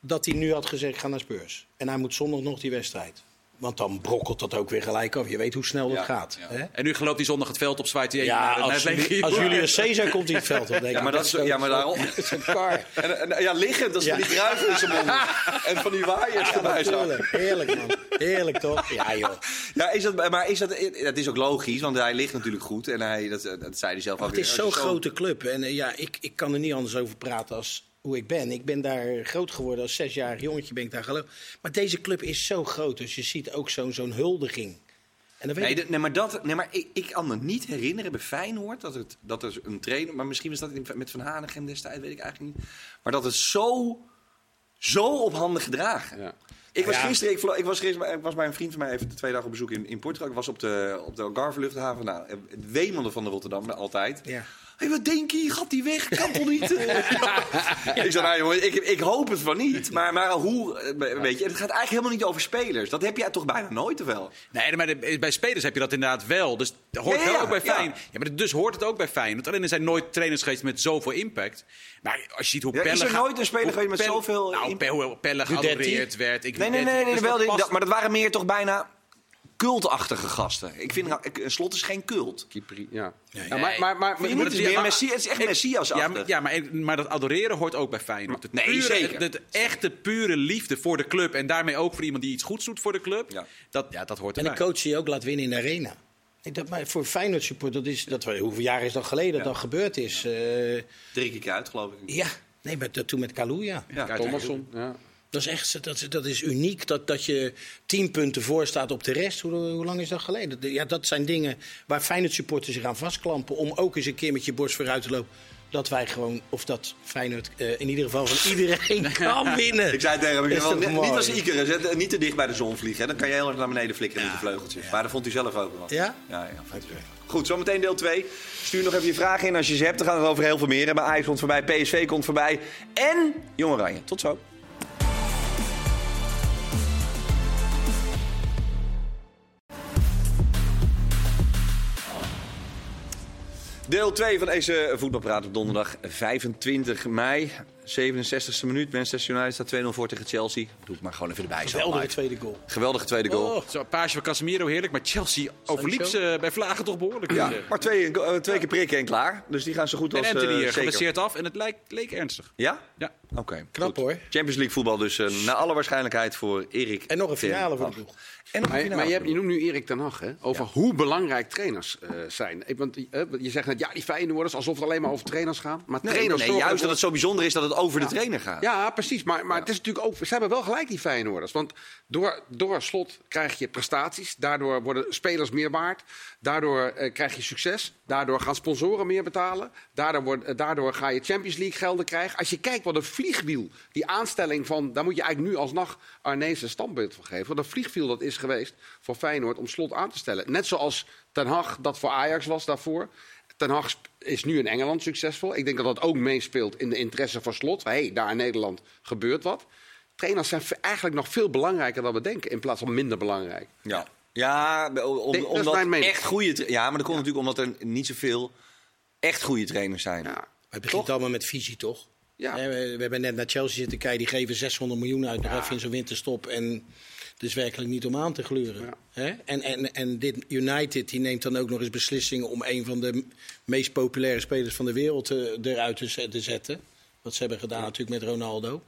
dat hij nu had gezegd: ga naar Spurs. En hij moet zondag nog die wedstrijd. Want dan brokkelt dat ook weer gelijk af. Je weet hoe snel dat Ja, gaat. ja. hè? En nu geloopt hij zondag het veld op, zwaait hij Ja, als, legioen. als Julius Caesar komt in het veld op, denk ik. Ja, maar dat is- ja, maar daarom- kar. En, en, ja, liggend, dat is van die kruiven in zijn mond. En van die waaiers erbij zo. Heerlijk, man. Heerlijk, toch? Ja, joh. Ja, is dat, maar is dat, dat is ook logisch, want hij ligt natuurlijk goed. En hij, dat, dat zei hij zelf ook Het weer. is zo'n grote club. En eh, ja, ik, ik kan er niet anders over praten als hoe ik ben. Ik ben daar groot geworden als zesjarig jongetje ben ik daar geloof. Maar deze club is zo groot. Dus je ziet ook zo'n zo'n huldiging. En dan weet Nee, ik- nee, maar, dat, nee, maar ik, ik kan me niet herinneren bij Feyenoord dat, het, dat er een trainer... Maar misschien was dat in- met Van Hanegem destijds, weet ik eigenlijk niet. Maar dat het zo, zo op handen gedragen. Ja. Ik was Ja. gisteren, ik, was gisteren, ik was bij een vriend van mij even twee dagen op bezoek in, in Portugal. Ik was op de, op de Algarve luchthaven. Nou, het wemelde van de Rotterdam, altijd. Ja. Hé, wat denk je? Gaat die weg? Kan toch niet? Ik zei, nou jongen, ik, ik hoop het van niet. Maar, maar hoe, eh, weet je, het gaat eigenlijk helemaal niet over spelers. Dat heb jij toch bijna nooit, of wel? Nee, maar de- bij spelers heb je dat inderdaad wel. Dus dat hoort Ja, ook bij ja. Feyenoord. Ja. maar dus hoort het ook bij Feyenoord. Alleen er zijn nooit trainers geweest met zoveel impact. Maar als je ziet hoe Ja, is Pelle... er nooit een speler geweest met Pelle- zoveel Nou, impact? Pelle, Pelle geadoreerd werd. Ik, Nee, nee, nee, nee, dus wel, dat past- dat- maar dat waren meer toch bijna cultachtige gasten. Ik vind, nou, slot is geen cult. Keeper, ja. Ja, Ja, maar, maar, maar? Het is, meer Messi, het is echt Messias-achtig. Ja, maar, ja maar, maar dat adoreren hoort ook bij Feyenoord. Het Nee, pure, zeker. Het, het echte pure liefde voor de club. En daarmee ook voor iemand die iets goeds doet voor de clup. Ja. Dat, ja, dat hoort En erbij. een coach die je ook laat winnen in de arena. Ik dat, maar voor Feyenoord support, dat is, dat, hoeveel jaar is dat geleden dat dat gebeurd is? Eh, Drie keer uit, geloof ik. ja, nee, maar dat, toen met Kaluuya. Ja. Thomasson, ja. Dat is echt dat, dat is uniek, dat, dat je tien punten voor staat op de rest. Hoe, hoe lang is dat geleden? De- Ja, dat zijn dingen waar Feyenoord supporters zich aan vastklampen... om ook eens een keer met je borst vooruit te lopen. Dat wij gewoon, of dat Feyenoord eh, in ieder geval van iedereen kan winnen. Ik zei tegen hem, wel, niet, niet als Icarus, niet te dicht bij de zon vliegen. Hè. Dan kan je heel erg naar beneden flikkeren met je vleugeltjes. Maar dat vond hij zelf ook wel. Ja? Ja, ja. vond. Goed, zometeen deel 2. Stuur nog even je vragen in als je ze hebt. Dan gaan we het over heel veel meer hebben. Ajax komt voorbij, PSV komt voorbij. En Jong Oranje. Tot zo. Deel 2 van deze voetbalpraat op donderdag 25 mei. 67e minuut. Manchester United staat 2-0 voor tegen Chelsea. Doe het maar gewoon even erbij. Geweldige tweede goal. Geweldige tweede goal. Oh, Zo, een paasje van Casemiro, heerlijk. Maar Chelsea overliep ze bij Vlagen toch behoorlijk. Ja, ik maar twee, eh, twee keer prikken en klaar. Dus die gaan zo goed En als eh, Anthony zeker. geblesseerd af en het lijkt, leek ernstig. Ja? Ja. Oké. Knap, goed. hoor. Champions League voetbal dus eh, naar alle waarschijnlijkheid voor Erik. En nog een finale voor de ploeg. En nog een Maar, finale maar je, hebt, je noemt nu Erik ten Hag, hè, over hoe belangrijk trainers eh, zijn. Ik, want, eh, je zegt net, ja, die Feyenoorders, alsof het alleen maar over trainers gaat. Maar. Nee, trainers nee, juist dat het zo bijzonder is dat het over de trainer gaat. Ja, precies. Maar, maar het is natuurlijk ook, ze hebben wel gelijk, die Feyenoorders. Want door, door slot krijg je prestaties. Daardoor worden spelers meer waard. Daardoor eh, krijg je succes. Daardoor gaan sponsoren meer betalen. Daardoor, wordt- eh, daardoor ga je Champions League gelden krijgen. Als je kijkt wat een vliegwiel, die aanstelling van... daar moet je eigenlijk nu alsnog Arnees een standbeeld van geven. Wat een vliegwiel dat is geweest voor Feyenoord om slot aan te stellen. Net zoals Ten Hag dat voor Ajax was daarvoor. Ten Hag is nu in Engeland succesvol. Ik denk dat dat ook meespeelt in de interesse voor slot. Hé, hey, daar in Nederland gebeurt wat. Trainers zijn eigenlijk nog veel belangrijker dan we denken, in plaats van minder belangrijk. Ja, ja om, om- Denk- dat is omdat echt goede... Ja, maar dat komt natuurlijk omdat er niet zoveel echt goede trainers zijn. Ja. Het begint allemaal met visie, toch? Ja. We, we hebben net naar Chelsea zitten kijken. Die geven 600 miljoen uit nog even in zo'n winterstop. En het is werkelijk niet om aan te gluren. Ja. Hè? En, en, en dit United die neemt dan ook nog eens beslissingen... om een van de meest populaire spelers van de wereld eh, eruit te zetten. Wat ze hebben gedaan natuurlijk met Ronaldo.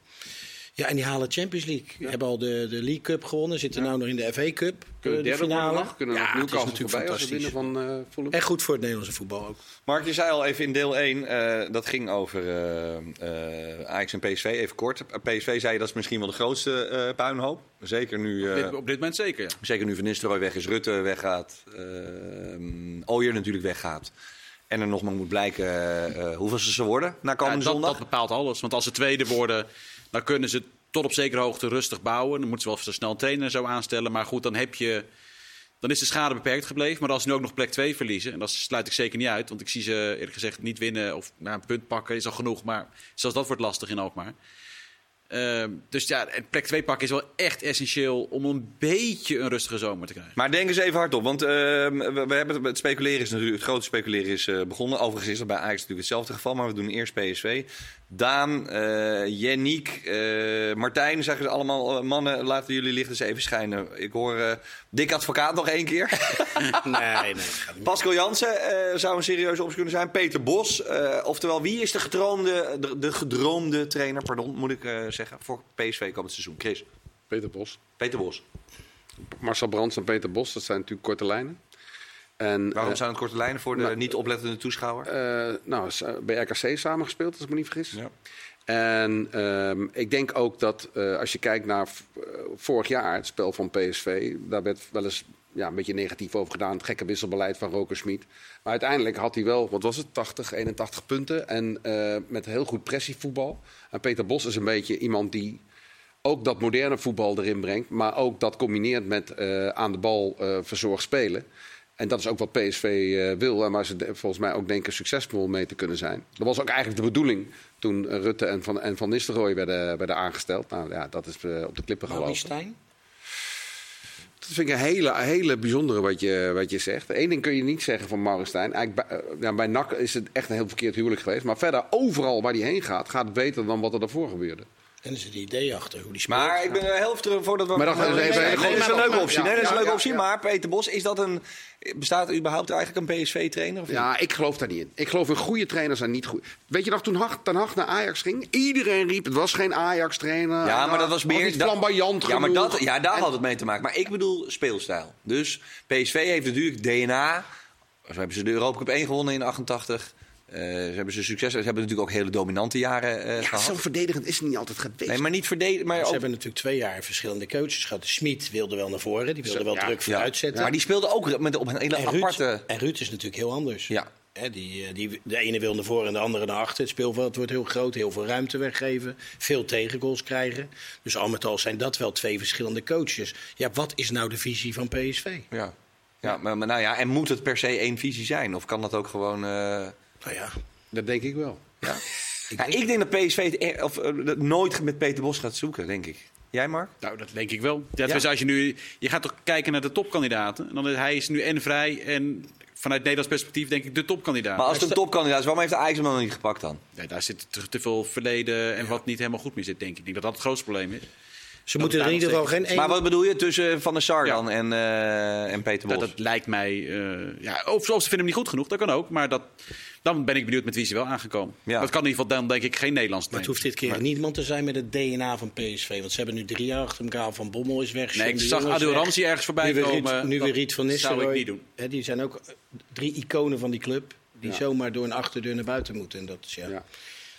Ja, en die halen Champions League. Hebben al de, de League Cup gewonnen. Zitten nu nog in de FA Cup. Kunnen eh, de derde finale. nog, kunnen ja, nog het is natuurlijk fantastisch. van eh Fulham. En goed voor het Nederlandse voetbal ook. Mark, je zei al even in deel 1, eh, dat ging over eh eh, Ajax en PSV, even kort. PSV zei je dat is misschien wel de grootste eh, puinhoop. Zeker nu, Op eh, dit, op dit moment zeker, ja. zeker nu Van Nistelrooy weg is, Rutte weggaat, eh Ooyer natuurlijk weggaat. En er nog maar moet blijken eh, hoeveel ze ze worden na Ja, komende dat, zondag. dat bepaalt alles. Want als ze tweede worden, dan kunnen ze tot op zekere hoogte rustig bouwen. Dan moeten ze wel zo snel een trainer en zo aanstellen. Maar goed, dan heb je dan is de schade beperkt gebleven. Maar als ze nu ook nog plek 2 verliezen, en dat sluit ik zeker niet uit, want ik zie ze eerlijk gezegd niet winnen of nou, een punt pakken is al genoeg. Maar zelfs dat wordt lastig in Alkmaar. Uh, dus ja, plek 2 pakken is wel echt essentieel om een beetje een rustige zomer te krijgen. Maar denk eens even hardop, want uh, we, hebben het speculeren is natuurlijk het grote speculeren is uh, begonnen. Overigens is dat bij Ajax natuurlijk hetzelfde geval, maar we doen eerst PSV. Daan, uh, Yannick, uh, Martijn, zeggen ze allemaal, uh, mannen, laten jullie licht eens even schijnen. Ik hoor Dick Advocaat nog één keer. nee, nee. Pascal Jansen zou een serieuze optie kunnen zijn. Peter Bos, oftewel wie is de gedroomde, de, de gedroomde trainer, pardon, moet ik zeggen, voor PSV komend seizoen? Chris? Peter Bos. Peter Bos. Marcel Brands en Peter Bos, dat zijn natuurlijk korte lijnen. En, Waarom zijn het korte lijnen voor de nou, niet oplettende toeschouwer? Uh, nou, bij RKC samengespeeld, als ik me niet vergis. Ja. En um, ik denk ook dat uh, als je kijkt naar vorig jaar, het spel van PSV, daar werd wel eens ja, een beetje negatief over gedaan. Het gekke wisselbeleid van Roker Smit. Maar uiteindelijk had hij wel, wat was het, 80, 81 punten. En uh, met heel goed pressievoetbal. En Peter Bos is een beetje iemand die ook dat moderne voetbal erin brengt. Maar ook dat combineert met aan de bal verzorgd spelen. En dat is ook wat PSV uh, wil. En waar ze volgens mij ook denken succesvol mee te kunnen zijn. Dat was ook eigenlijk de bedoeling toen Rutte en Van, en van Nistelrooy werden, werden aangesteld. Nou ja, dat is uh, op de klippen gelopen. Stijn? Dat vind ik een hele, hele bijzondere wat je, wat je zegt. Eén ding kun je niet zeggen van Mauristijn. Eigenlijk bij, ja, bij NAC is het echt een heel verkeerd huwelijk geweest. Maar verder, overal waar hij heen gaat, gaat het beter dan wat er daarvoor gebeurde. En er zit een idee achter hoe die speelt. Maar ik ben er heel terug voordat we... Maar dat, dat is een leuke optie. Nee, dat is een leuke optie. Maar Peter Bos, is dat een... Bestaat er überhaupt eigenlijk een PSV-trainer? Ja, ik geloof daar niet in. Ik geloof in goede trainers en niet goed. Weet je nog, toen Ten Hag naar Ajax ging? Iedereen riep, het was geen Ajax-trainer. Ja, maar dat was meer... Niet flamboyant ja, maar dat, ja, daar En- had het mee te maken. Maar ik bedoel speelstijl. Dus PSV heeft natuurlijk DNA. Zo hebben ze de Europa Cup 1 gewonnen in 88. Eh, ze hebben ze succes. Ze hebben natuurlijk ook hele dominante jaren eh, Ja, gehad. zo verdedigend is het niet altijd geweest. Nee, maar niet verdedigen. Maar, Ze ook- hebben natuurlijk twee jaar verschillende coaches gehad. Smit wilde wel naar voren, die wilde wel Ja, druk ja. vooruit zetten. Maar die speelde ook met, op een hele en, Ruud, aparte... en Ruud is natuurlijk heel anders. Ja. Hè, die, eh, die, de ene wil naar voren en de andere naar achter. Het speelveld wordt heel groot, heel veel ruimte weggeven. Veel tegengoals krijgen. Dus al met al zijn dat wel twee verschillende coaches. Ja, wat is nou de visie van PSV? Ja. Ja, maar, maar nou ja, en moet het per se één visie zijn? Of kan dat ook gewoon... eh, Nou ja, Dat denk ik wel. Ja. Ja, ik denk dat PSV het e- of, eh, dat nooit met Peter Bos gaat zoeken, denk ik. Jij, Mark? Nou, dat denk ik wel. Ja, Ja. Dus als je, nu, je gaat toch kijken naar de topkandidaten. En dan is, hij is nu en vrij en vanuit Nederlands perspectief denk ik de topkandidaat. Maar als het een topkandidaat is, waarom heeft Ajax hem dan nog niet gepakt dan? Ja, daar zit te, te veel verleden en wat niet helemaal goed mee zit, denk ik. Ik denk dat dat het grootste probleem is. ze moeten er in ieder geval geen één... Maar wat bedoel je tussen Van der Sar Ja. dan en, eh, en Peter Bos? Dat, dat lijkt mij... eh, ja, of, of ze vinden hem niet goed genoeg, dat kan ook. Maar dat, dan ben ik benieuwd met wie ze wel aangekomen. Ja. Het kan in ieder geval dan denk ik geen Nederlands Maar het hoeft dit keer niemand te zijn met het DNA van PSV. Want ze hebben nu drie jaar achter elkaar. Van Bommel is weg. Nee, ik zag Adil ergens voorbij nu weer komen. Riet, nu Dat weer Riet van zou Nistelrooy. ik niet doen. Hè, die zijn ook drie iconen van die club. Die Ja. zomaar door een achterdeur naar buiten moeten. En dat, is, ja, Ja.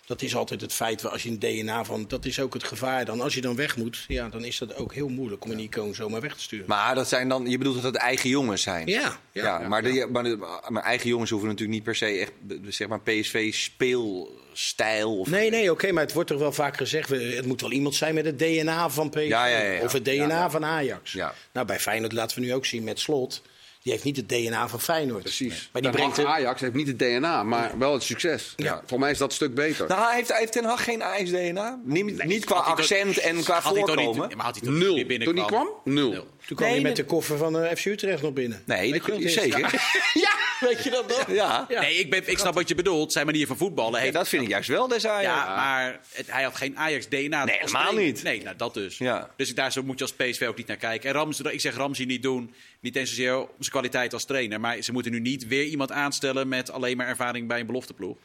Dat is altijd het feit. waar Als je een DNA van. Dat is ook het gevaar. Dan, als je dan weg moet. Ja, dan is dat ook heel moeilijk om een icoon zomaar weg te sturen. Maar dat zijn dan, je bedoelt dat het eigen jongens zijn? ja, ja. Ja, maar, De, maar, de, maar eigen jongens hoeven natuurlijk niet per se echt zeg maar PSV speelstijl. Of, Nee, nee, oké, maar het wordt toch wel vaak gezegd. Het moet wel iemand zijn met het DNA van PSV. Ja, ja, ja, ja. Of het DNA Ja, ja. van Ajax. Ja. Nou, bij Feyenoord laten we nu ook zien met Slot. Die heeft niet het DNA van Feyenoord. Precies. Maar die Ten brengt. Ajax heeft niet het DNA, maar wel het succes. Ja. Voor mij is dat een stuk beter. Nou, heeft, heeft Ten Hag geen Ajax DNA? Niet, niet qua hij accent en qua Had hij toch voorkomen? niet, maar had hij toch Nul. niet Toen die kwam? Nul. Nul. Toen kwam Nee, hij met de koffer van eh, FC Utrecht nog binnen. Nee, Weet je dat- nog? zeker. Ja, weet je dat nog? Ja. Ja. Nee, ik, ben, ik snap wat je bedoelt. Zijn manier van voetballen dat vind ik juist wel, Ajax. Ja, maar het- hij had geen Ajax-DNA. Nee, helemaal niet. Nee, nou, dat dus. Ja. Dus daar zo moet je als PSV ook niet naar kijken. En Ramsey, ik zeg Ramsey niet doen. Niet eens zozeer om zijn kwaliteit als trainer. Maar ze moeten nu niet weer iemand aanstellen met alleen maar ervaring bij een belofteploeg.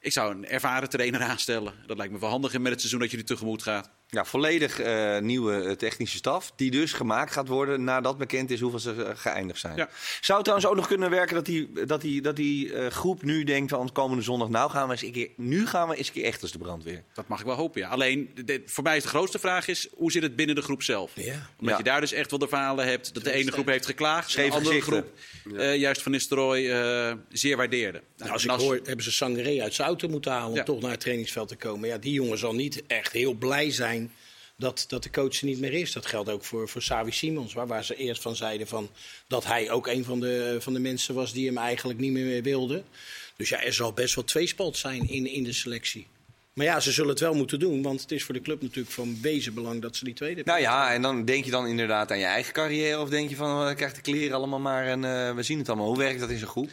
Ik zou een ervaren trainer aanstellen. Dat lijkt me wel handig met het seizoen dat je er tegemoet gaat. Ja, volledig eh, nieuwe eh, technische staf. Die dus gemaakt gaat worden nadat bekend is hoeveel ze eh, geëindigd zijn. Ja. Zou het trouwens ook nog kunnen werken dat die, dat die, dat die eh, groep nu denkt van komende zondag... nou gaan we eens een keer, nu gaan we eens een keer echt als de brandweer. Dat mag ik wel hopen, ja. Alleen, de- de- voor mij is de grootste vraag is, hoe zit het binnen de groep zelf? Ja. Omdat Ja. je daar dus echt wel de verhalen hebt dat de ene groep heeft geklaagd... de andere gezichten. groep eh, juist van Nistelrooy eh, zeer waardeerde. Nou, als En ik hoor, hebben ze Sangaré uit zijn auto moeten halen om Ja. toch naar het trainingsveld te komen. Ja, die jongen zal niet echt heel blij zijn dat, dat de coach er niet meer is. Dat geldt ook voor, voor Savi Simons, waar, waar ze eerst van zeiden van, dat hij ook een van de, van de mensen was die hem eigenlijk niet meer wilde. Dus ja, er zal best wel tweespalt zijn in, in de selectie. Maar ja, ze zullen het wel moeten doen, want het is voor de club natuurlijk van wezenbelang belang dat ze die tweede Nou ja, en dan denk je dan inderdaad aan je eigen carrière of denk je van, uh, krijg de kleren allemaal maar en uh, we zien het allemaal. Hoe werkt dat in zijn groep?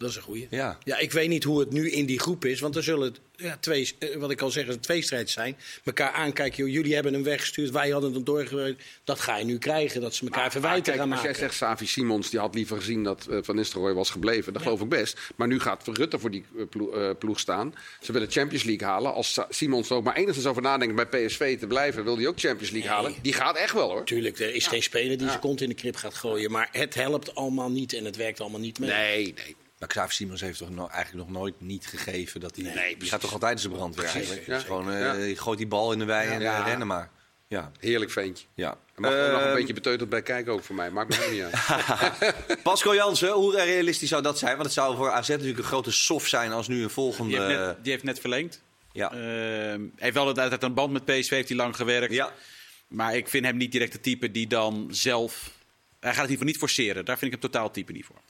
Dat is een goeie. Ja. ja, ik weet niet hoe het nu in die groep is. Want er zullen ja, twee, eh, wat ik al zeg, een tweestrijd zijn. Mekaar aankijken. Jullie hebben hem weggestuurd. Wij hadden hem doorgewerkt. Dat ga je nu krijgen. Dat ze elkaar maar, verwijten gaan maken. Als jij zegt, Savi Simons, die had liever gezien dat uh, Van Nistelrooy was gebleven. Dat geloof ik best. Maar nu gaat Rutte voor die uh, ploeg staan. Ze willen Champions League halen. Als Simons er ook maar enigszins over nadenkt bij PSV te blijven, wil hij ook Champions League halen. Die gaat echt wel hoor. Tuurlijk, er is geen speler die zijn kont in de krip gaat gooien. Maar het helpt allemaal niet en het werkt allemaal niet mee. Nee, nee. Maar Xavier Simons heeft toch eigenlijk nog nooit niet gegeven dat hij. Nee, die gaat toch altijd in zijn brandweer eigenlijk. Ja. gewoon, uh, je gooit die bal in de wei en ja. rennen maar. Ja. Heerlijk ventje. Ja. Er mag uh, nog een beetje beteuterd bij kijken ook voor mij. Maakt me niet uit. Pascal Jansen, hoe realistisch zou dat zijn? Want het zou voor AZ natuurlijk een grote soft zijn als nu een volgende... Die heeft net, die heeft net verlengd. Ja. Uh, hij heeft wel altijd een band met PSV, heeft hij lang gewerkt. Ja. Maar ik vind hem niet direct de type die dan zelf... Hij gaat het hiervoor niet forceren. Daar vind ik hem totaal type niet voor.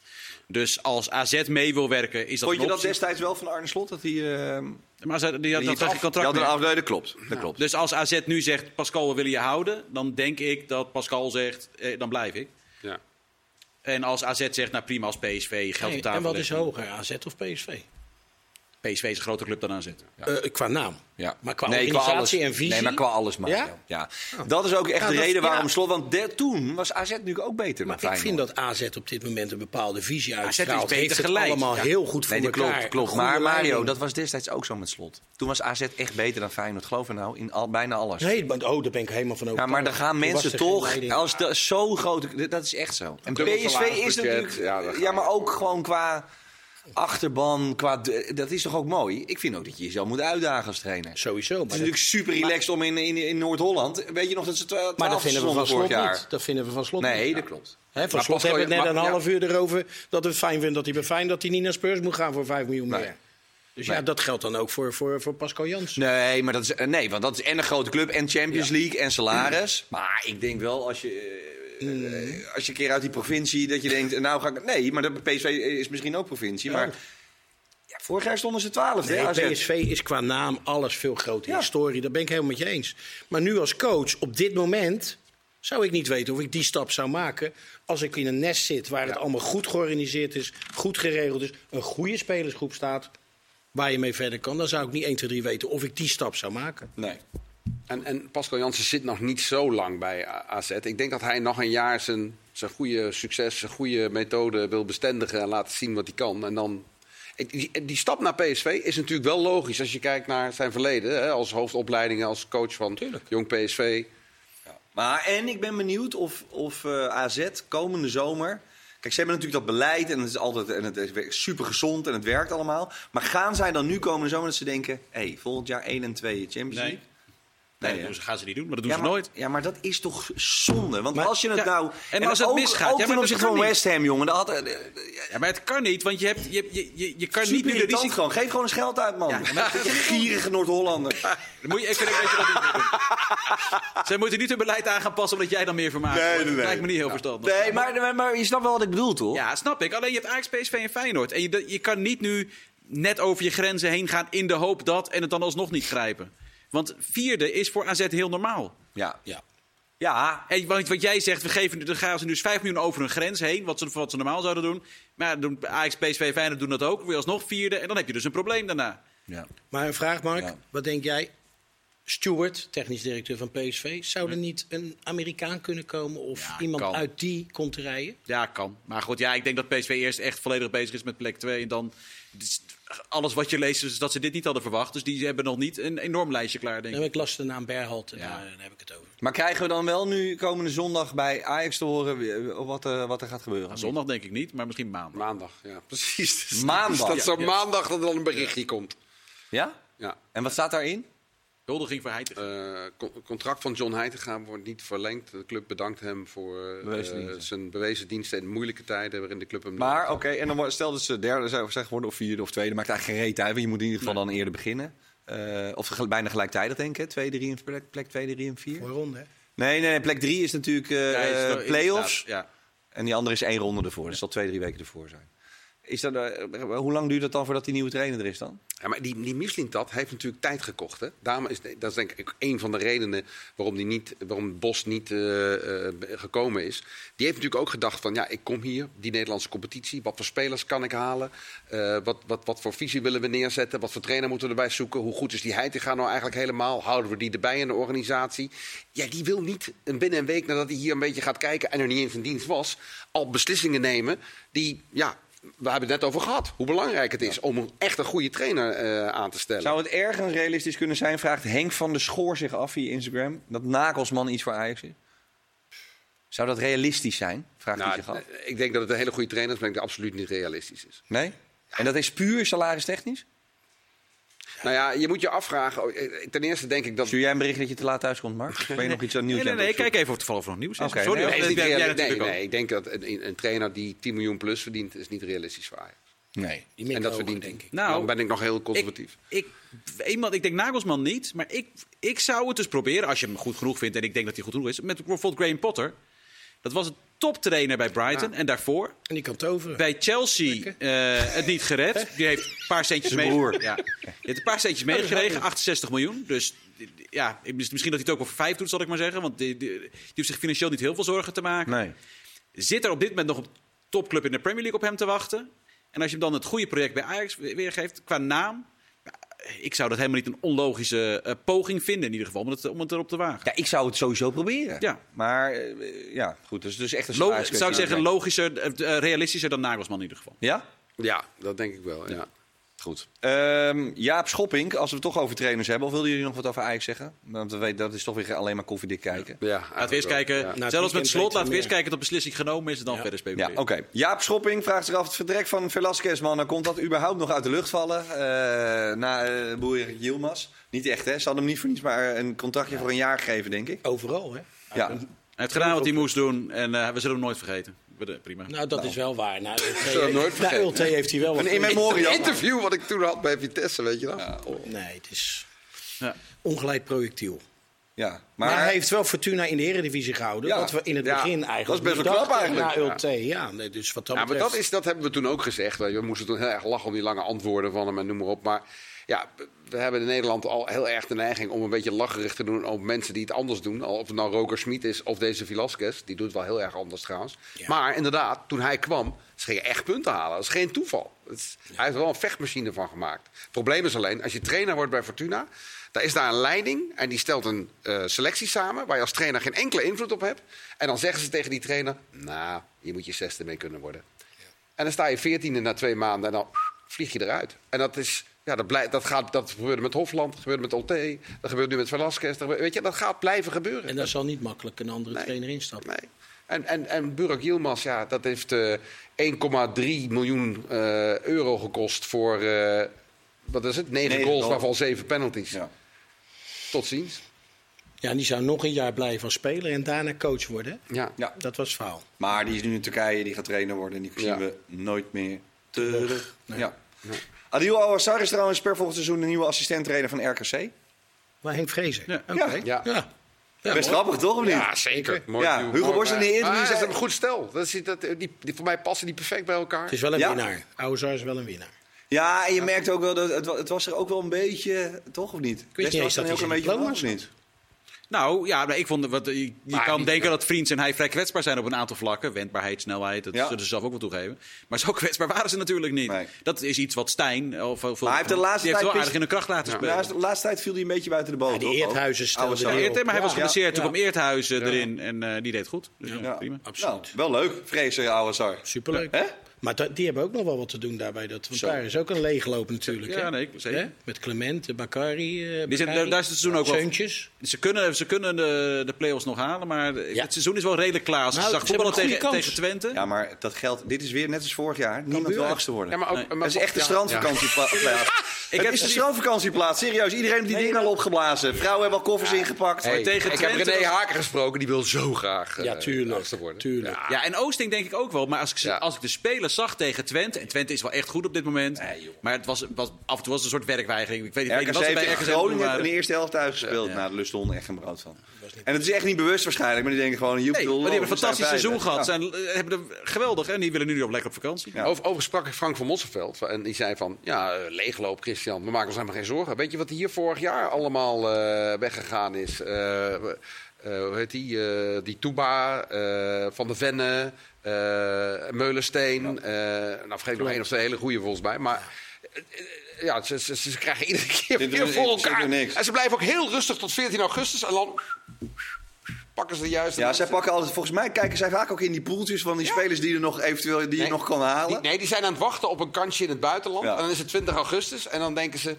Dus als AZ mee wil werken, is dat Vond je dat destijds wel van Arne Slot? Dat hij, uh, maar AZ, die had, dat af, contract die had een dat klopt. Dat klopt. Dus als AZ nu zegt, Pascal, we willen je houden... dan denk ik dat Pascal zegt, eh, dan blijf ik. Ja. En als AZ zegt, nou prima, als PSV geld op tafel En wat is hoger, AZ of PSV? PSV is een grotere club dan AZ. Ja. Uh, qua naam. Ja. Maar qua nee, organisatie qua en visie. Nee, maar qua alles maar. Ja? ja. Oh. Dat is ook echt de reden waarom slot. Want de, toen was AZ natuurlijk ook beter. Maar ik vind dat AZ op dit moment een bepaalde visie uitstraalt. AZ is beter geleid. allemaal heel goed voor nee, elkaar. Klopt, klopt. Maar Mario, dat was destijds ook zo met slot. Toen was AZ echt beter dan Feyenoord. Geloof me nou, in al, bijna alles. Nee, oh, daar ben ik helemaal van overtuigd. Ja, maar dan gaan mensen toch, als zo groot... Dat is echt zo. En PSV is natuurlijk... Ja, maar ook gewoon qua achterban, qua, dat is toch ook mooi? Ik vind ook dat je jezelf moet uitdagen als trainer. Sowieso. Maar het is natuurlijk super relaxed om in, in, in Noord-Holland. Weet je nog dat ze twaalf Maar dat vinden we van slot jaar. niet. Dat vinden we van slot Nee, niet. dat klopt. He, van slot hebben we het net een half uur erover dat we het fijn vinden dat hij bij fijn dat hij niet naar Spurs moet gaan voor 5 miljoen meer. Dus ja, dat geldt dan ook voor, voor, voor Pascal Jans. Nee, maar dat is, nee, want dat is en een grote club en Champions League en salaris. Maar ik denk wel als je Mm. als je een keer uit die provincie dat je denkt, nou ga ik. Nee, maar de PSV is misschien ook provincie. Maar ja, vorig jaar stonden ze twaalf. Nee, PSV is qua naam alles veel groter. Historie, daar ben ik helemaal met je eens. Maar nu als coach, op dit moment. Zou ik niet weten of ik die stap zou maken als ik in een nest zit waar het allemaal goed georganiseerd is, goed geregeld is, een goede spelersgroep staat waar je mee verder kan. Dan zou ik niet 1, 2, 3 weten of ik die stap zou maken. Nee. En, en Pascal Jansen zit nog niet zo lang bij AZ. Ik denk dat hij nog een jaar zijn, zijn goede succes, zijn goede methode wil bestendigen en laten zien wat hij kan. En dan die, die, stap naar PSV is natuurlijk wel logisch als je kijkt naar zijn verleden. Hè, als hoofdopleiding, als coach van Tuurlijk. jong PSV. Ja. Maar en ik ben benieuwd of, of uh, eh, AZ komende zomer. Kijk, ze hebben natuurlijk dat beleid en het is altijd en het is super gezond en het werkt allemaal. Maar gaan zij dan nu komende zomer dat ze denken: hé, hey, volgend jaar 1 en 2 Champions League? Nee, nee dat gaan ze niet doen, maar dat doen ze nooit. Ja, maar dat is toch zonde? Want als je het nou... En, als het ook, misgaat... Ook ten opzichte van West Ham, jongen. Dat had, ja, maar het kan niet, want je, hebt, je, je, je, je kan niet nu de risico... gewoon. Geef gewoon eens geld uit, man. Ja, maar gierige Noord-Hollander. Dan moet je even dat je dat niet doen. Zij moeten niet hun beleid aan gaan passen omdat jij dan meer vermaakt nee, nee, nee. Dat lijkt me niet heel verstandig. Nee, maar, maar je snapt wel wat ik bedoel, toch? Ja, snap ik. Alleen je hebt Ajax, PSV en Feyenoord. En je, je kan niet nu net over je grenzen heen gaan in de hoop dat... en het dan alsnog niet grijpen. Want vierde is voor AZ heel normaal. Ja. ja. Ja, en wat, wat jij zegt, we geven, dan gaan ze dus 5 miljoen over hun grens heen, wat ze, wat ze normaal zouden doen. Maar doen Ajax, PSV, Feyenoord doen dat ook, weer alsnog vierde. En dan heb je dus een probleem daarna. Ja. Maar een vraag, Mark. Wat denk jij? Stewart, technisch directeur van PSV, zou er niet een Amerikaan kunnen komen of iemand uit die komt rijden? Ja, kan. Maar goed, ja, ik denk dat PSV eerst echt volledig bezig is met plek 2 en dan alles wat je leest is dat ze dit niet hadden verwacht. Dus die hebben nog niet een enorm lijstje klaar, denk ik. ik las de naam Berholt en ja. daar heb ik het over. Maar krijgen we dan wel nu komende zondag bij Ajax te horen wat, uh, wat er gaat gebeuren? Nou, zondag denk ik niet, maar misschien maandag. Maandag, ja, precies. Maandag? dat zo maandag dat er dan een berichtje komt. Ja? Ja. En wat staat daarin? Huldiging voor Heitinga. Uh, contract van John Heitinga wordt niet verlengd. De club bedankt hem voor uh, zijn bewezen diensten in moeilijke tijden waarin de club hem. Maar oké, okay, en dan stel dat ze derde zijn, zeg worden of vierde of tweede, maakt eigenlijk geen reet uit. Je moet in ieder geval dan eerder beginnen. of bijna gelijktijdig, denk ik. 2, 3 en plek, plek 2, 3 en 4. Voor ronde, hè? Nee, nee, plek 3 is natuurlijk uh, ja, play-offs. Ja. En die andere is één ronde ervoor. Dus dat zal twee, drie weken ervoor zijn. Is dat, hoe lang duurt het dan voordat die nieuwe trainer er is dan? Ja, maar die, die Mislintat heeft natuurlijk tijd gekocht. Hè? Is, dat is denk ik een van de redenen waarom, die niet, waarom Bos niet uh, uh, gekomen is. Die heeft natuurlijk ook gedacht van, ja, ik kom hier, die Nederlandse competitie. Wat voor spelers kan ik halen? Wat, wat, wat voor visie willen we neerzetten? Wat voor trainer moeten we erbij zoeken? Hoe goed is die Heitinga nou eigenlijk helemaal? Houden we die erbij in de organisatie? Ja, die wil niet binnen een week nadat hij hier een beetje gaat kijken... en er niet eens in dienst was, al beslissingen nemen die... Ja, we hebben het net over gehad. Hoe belangrijk het is om een echt een goede trainer uh, aan te stellen. Zou het ergens realistisch kunnen zijn, vraagt Henk van der Schoor zich af via Instagram, dat Nagelsman iets voor Ajax is? Zou dat realistisch zijn? Vraagt nou, hij zich af. Ik denk dat het een hele goede trainer is, maar ik denk dat het absoluut niet realistisch is. Nee? En dat is puur salaristechnisch? Nou ja, je moet je afvragen. Oh, eh, ten eerste denk ik dat. Stuur jij een bericht dat je te laat thuis komt, Mark? Ben je nog iets aan nieuws? Nee, nee, nee. Kijk even of toevallig nog nieuws is. Okay, Sorry, nee, nee, nee, nee, ik denk dat een, een, trainer die 10 miljoen plus verdient, is niet realistisch voor Ajax. Nee, die en dat verdient, denk ik. Nou, dan ben ik nog heel conservatief. Ik, ik, iemand, ik denk Nagelsman niet, maar ik, ik zou het dus proberen, als je hem goed genoeg vindt en ik denk dat hij goed genoeg is, met bijvoorbeeld Graham Potter. Dat was het toptrainer bij Brighton. En daarvoor. En die kan toveren. Bij Chelsea uh, het niet gered. Die heeft een paar centjes mee. Ja. Die heeft een paar centjes meegekregen. 68 miljoen. Dus ja, misschien dat hij het ook wel voor vijf doet, zal ik maar zeggen. Want die, die, die hoeft zich financieel niet heel veel zorgen te maken. Nee. Zit er op dit moment nog een topclub in de Premier League op hem te wachten? En als je hem dan het goede project bij Ajax weergeeft, qua naam, ik zou dat helemaal niet een onlogische uh, poging vinden, in ieder geval, om het, om het erop te wagen. Ja, ik zou het sowieso proberen. Ja. Maar uh, ja, goed, dus, dus echt een Lo Zou ik zeggen, logischer, uh, realistischer dan Nagelsman in ieder geval. Ja? Ja, dat denk ik wel, ja. Goed. Um, Jaap Schopping, als we het toch over trainers hebben, of wilden jullie nog wat over Ajax zeggen? Want we weten dat is toch weer alleen maar koffiedik kijken. Ja, laten we eens kijken. Ja. Nou, Zelfs met slot, laten we eens kijken dat beslissing genomen is en dan verder speculeren. Ja, oké. Jaap Schopping vraagt zich af: het vertrek van Velasquez, man, komt dat überhaupt nog uit de lucht vallen? Uh, na uh, Boer Yilmaz? Niet echt, hè? Ze hadden hem niet voor niets maar een contractje voor een jaar gegeven, denk ik. Overal, hè? Ja. Hij heeft gedaan wat hij moest doen en uh, we zullen hem nooit vergeten prima. Nou, dat is wel waar. Nou, Ulte, nooit nou, Ulte heeft hij wel wat... Een in interview wat ik toen had bij Vitesse, weet je dat? Ja. Nee, het is ja. ongeleid projectiel. Ja, maar... maar... hij heeft wel Fortuna in de Eredivisie gehouden. Ja. Wat we in het begin eigenlijk Dat is best wel knap eigenlijk. Na Ulte, ja. Nee, dus wat dat ja, maar dat, is, dat hebben we toen ook gezegd. We moesten toen heel erg lachen om die lange antwoorden van hem en noem maar op. Maar ja, we hebben in Nederland al heel erg de neiging om een beetje lacherig te doen op mensen die het anders doen. Of het nou Roker Smit is of deze Velasquez. Die doet het wel heel erg anders trouwens. Maar inderdaad, toen hij kwam, ze gingen echt punten halen. Dat is geen toeval. Is, Hij heeft er wel een vechtmachine van gemaakt. Het probleem is alleen, als je trainer wordt bij Fortuna... daar is daar een leiding en die stelt een uh, selectie samen... waar je als trainer geen enkele invloed op hebt. En dan zeggen ze tegen die trainer... nou, je moet je zesde mee kunnen worden. En dan sta je veertiende na twee maanden en dan vlieg je eruit. En dat is ja, dat, blij, dat, gaat, dat gebeurde met Hofland, dat gebeurde met Olte, dat gebeurt nu met Velasquez. Dat, weet je, dat gaat blijven gebeuren. En daar zal niet makkelijk een andere trainer instappen. Nee. En, en, en Burak Yilmaz, ja, dat heeft uh, eh, 1,3 miljoen uh, euro gekost voor, uh, wat is het, 9 goals, waarvan 7 penalties. Ja. Tot ziens. Ja, die zou nog een jaar blijven spelen en daarna coach worden. Ja. ja. Dat was verhaal. Maar die is nu in Turkije, die gaat trainer worden en die zien we nooit meer terug. Nee. Ja. Adil Awassar is trouwens per volgend seizoen de nieuwe assistent-trainer van RKC. Maar Henk Vrezen? Ja. Okay. ja. ja. Ja, Best grappig, toch? Of niet? Ja, zeker. Mooi ja, Hugo Borst in de interview zei... een goed stel. Dat is, dat, die, die, voor mij passen die perfect bij elkaar. Het is wel een winnaar. Oude is wel een winnaar. Ja, en je merkt ook wel dat het, het was er ook wel een beetje, toch of niet? Ik weet niet eens dat hij een beetje was niet. Nou ja, ik vond wat, je, je kan denken dat Vriends en hij vrij kwetsbaar zijn op een aantal vlakken. Wendbaarheid, snelheid, dat zullen ze zelf ook wel toegeven. Maar zo kwetsbaar waren ze natuurlijk niet. Dat is iets wat Stijn. Of, of, maar hij heeft de laatste die tijd heeft wel aardig in de kracht laten spelen. de laatste tijd viel hij een beetje buiten de boot. Ja, die Eerthuizen stelde ja, Maar hij was geblesseerd. Toen kwam Eerthuizen erin en uh, die deed goed. Dus prima. Absoluut. Nou, wel leuk, vrezen, oude Sar. Superleuk. Maar die hebben ook nog wel wat te doen daarbij. Dat, want daar is ook een leegloop natuurlijk. Ja, nee, zeker. Met Clement, Bakari, uh, die zijn, daar is het seizoen ook wel. Ze kunnen, ze kunnen de, de play-offs nog halen, maar het seizoen is wel redelijk klaar. Als nou, zag voetballen tegen, tegen Twente. Ja, maar dat geldt. Dit is weer net als vorig jaar. Niemand wil achtste worden. Ja, maar ook, nee. Het is echt een strandvakantieplaats. Ik heb een strandvakantieplaats. Serieus, iedereen heeft die dingen al opgeblazen. Vrouwen hebben al koffers ingepakt. tegen ik heb René Haken gesproken, die wil zo graag ja, tuurlijk, worden. Tuurlijk. Ja, en Oosting denk ik ook wel. Maar als ik, als ik de spelers zag tegen Twente. En Twente is wel echt goed op dit moment. maar het was, was, af en toe was het een soort werkweigering. Ik weet niet, wat ze bij heeft RKC Groningen in de eerste helft uitgespeeld. Ja. Nou, de lust echt geen brood van. En het is echt niet bewust waarschijnlijk, maar die denken gewoon... Nee, maar die hebben een fantastisch seizoen gehad. Ja. Zijn, eh, hebben er geweldig. En die willen nu op lekker op vakantie. Ja. Over, over sprak ik Frank van Mosselveld. En die zei van, ja, eh, leegloop Christian, we maken ons helemaal geen zorgen. Weet je wat hier vorig jaar allemaal eh, weggegaan is? Eh, eh, hoe heet die? eh, die Touba, eh, Van de Venne, Meulensteen. eh, nou, vergeet ik nog één of twee hele goede volgens mij. Maar eh, eh, ja, ze, ze, ze krijgen iedere keer Dit weer voor elkaar. niks. En ze blijven ook heel rustig tot 14 augustus. En dan pakken ze de juiste Ja, mensen. zij pakken altijd, volgens mij kijken zij vaak ook in die poeltjes van die spelers die er nog eventueel die je nog kan halen. Die- nee, die zijn aan het wachten op een kansje in het buitenland. Ja. En dan is het 20 augustus. En dan denken ze,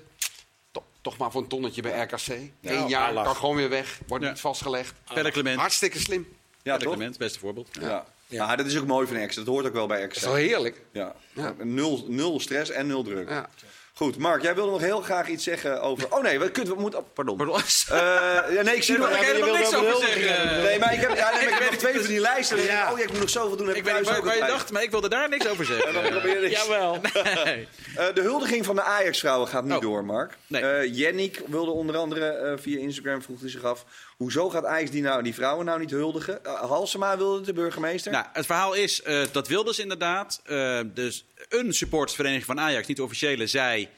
toch, toch maar voor een tonnetje bij RKC. Eén jaar, kan gewoon weer weg. Wordt Ja. niet vastgelegd. Verder Clement. Hartstikke slim. Ja? Clement, beste voorbeeld. Ja. Maar dat is ook mooi van X. Dat hoort ook wel bij X. Dat is wel heerlijk. Ja. Ja. Nul, nul stress en nul druk. Ja. Goed, Mark, jij wilde nog heel graag iets zeggen over... Oh nee, we, kunnen, we moeten... oh, pardon. Pardon. Ja, nee, ik zie Daar nog... ik ja, helemaal niks over zeggen. Nee, maar ik heb, ja, nee, ik heb nog twee van die lijsten. Dan Ja. Oh ja, ik moet nog zoveel doen. Heb Ik weet waar, je dacht, maar ik wilde daar niks over zeggen. Dan probeer ik- Jawel. Nee. Eh, de huldiging van de Ajax-vrouwen gaat niet Oh. door, Mark. Nee. Eh, Yannick wilde onder andere via Instagram, vroeg hij zich af... Hoezo gaat Ajax die, nou, die vrouwen nou niet huldigen? Eh, Halsema wilde de burgemeester. Nou, het verhaal is, eh, dat wilden ze inderdaad. Eh, dus een supportersvereniging van Ajax, niet officiële, zei...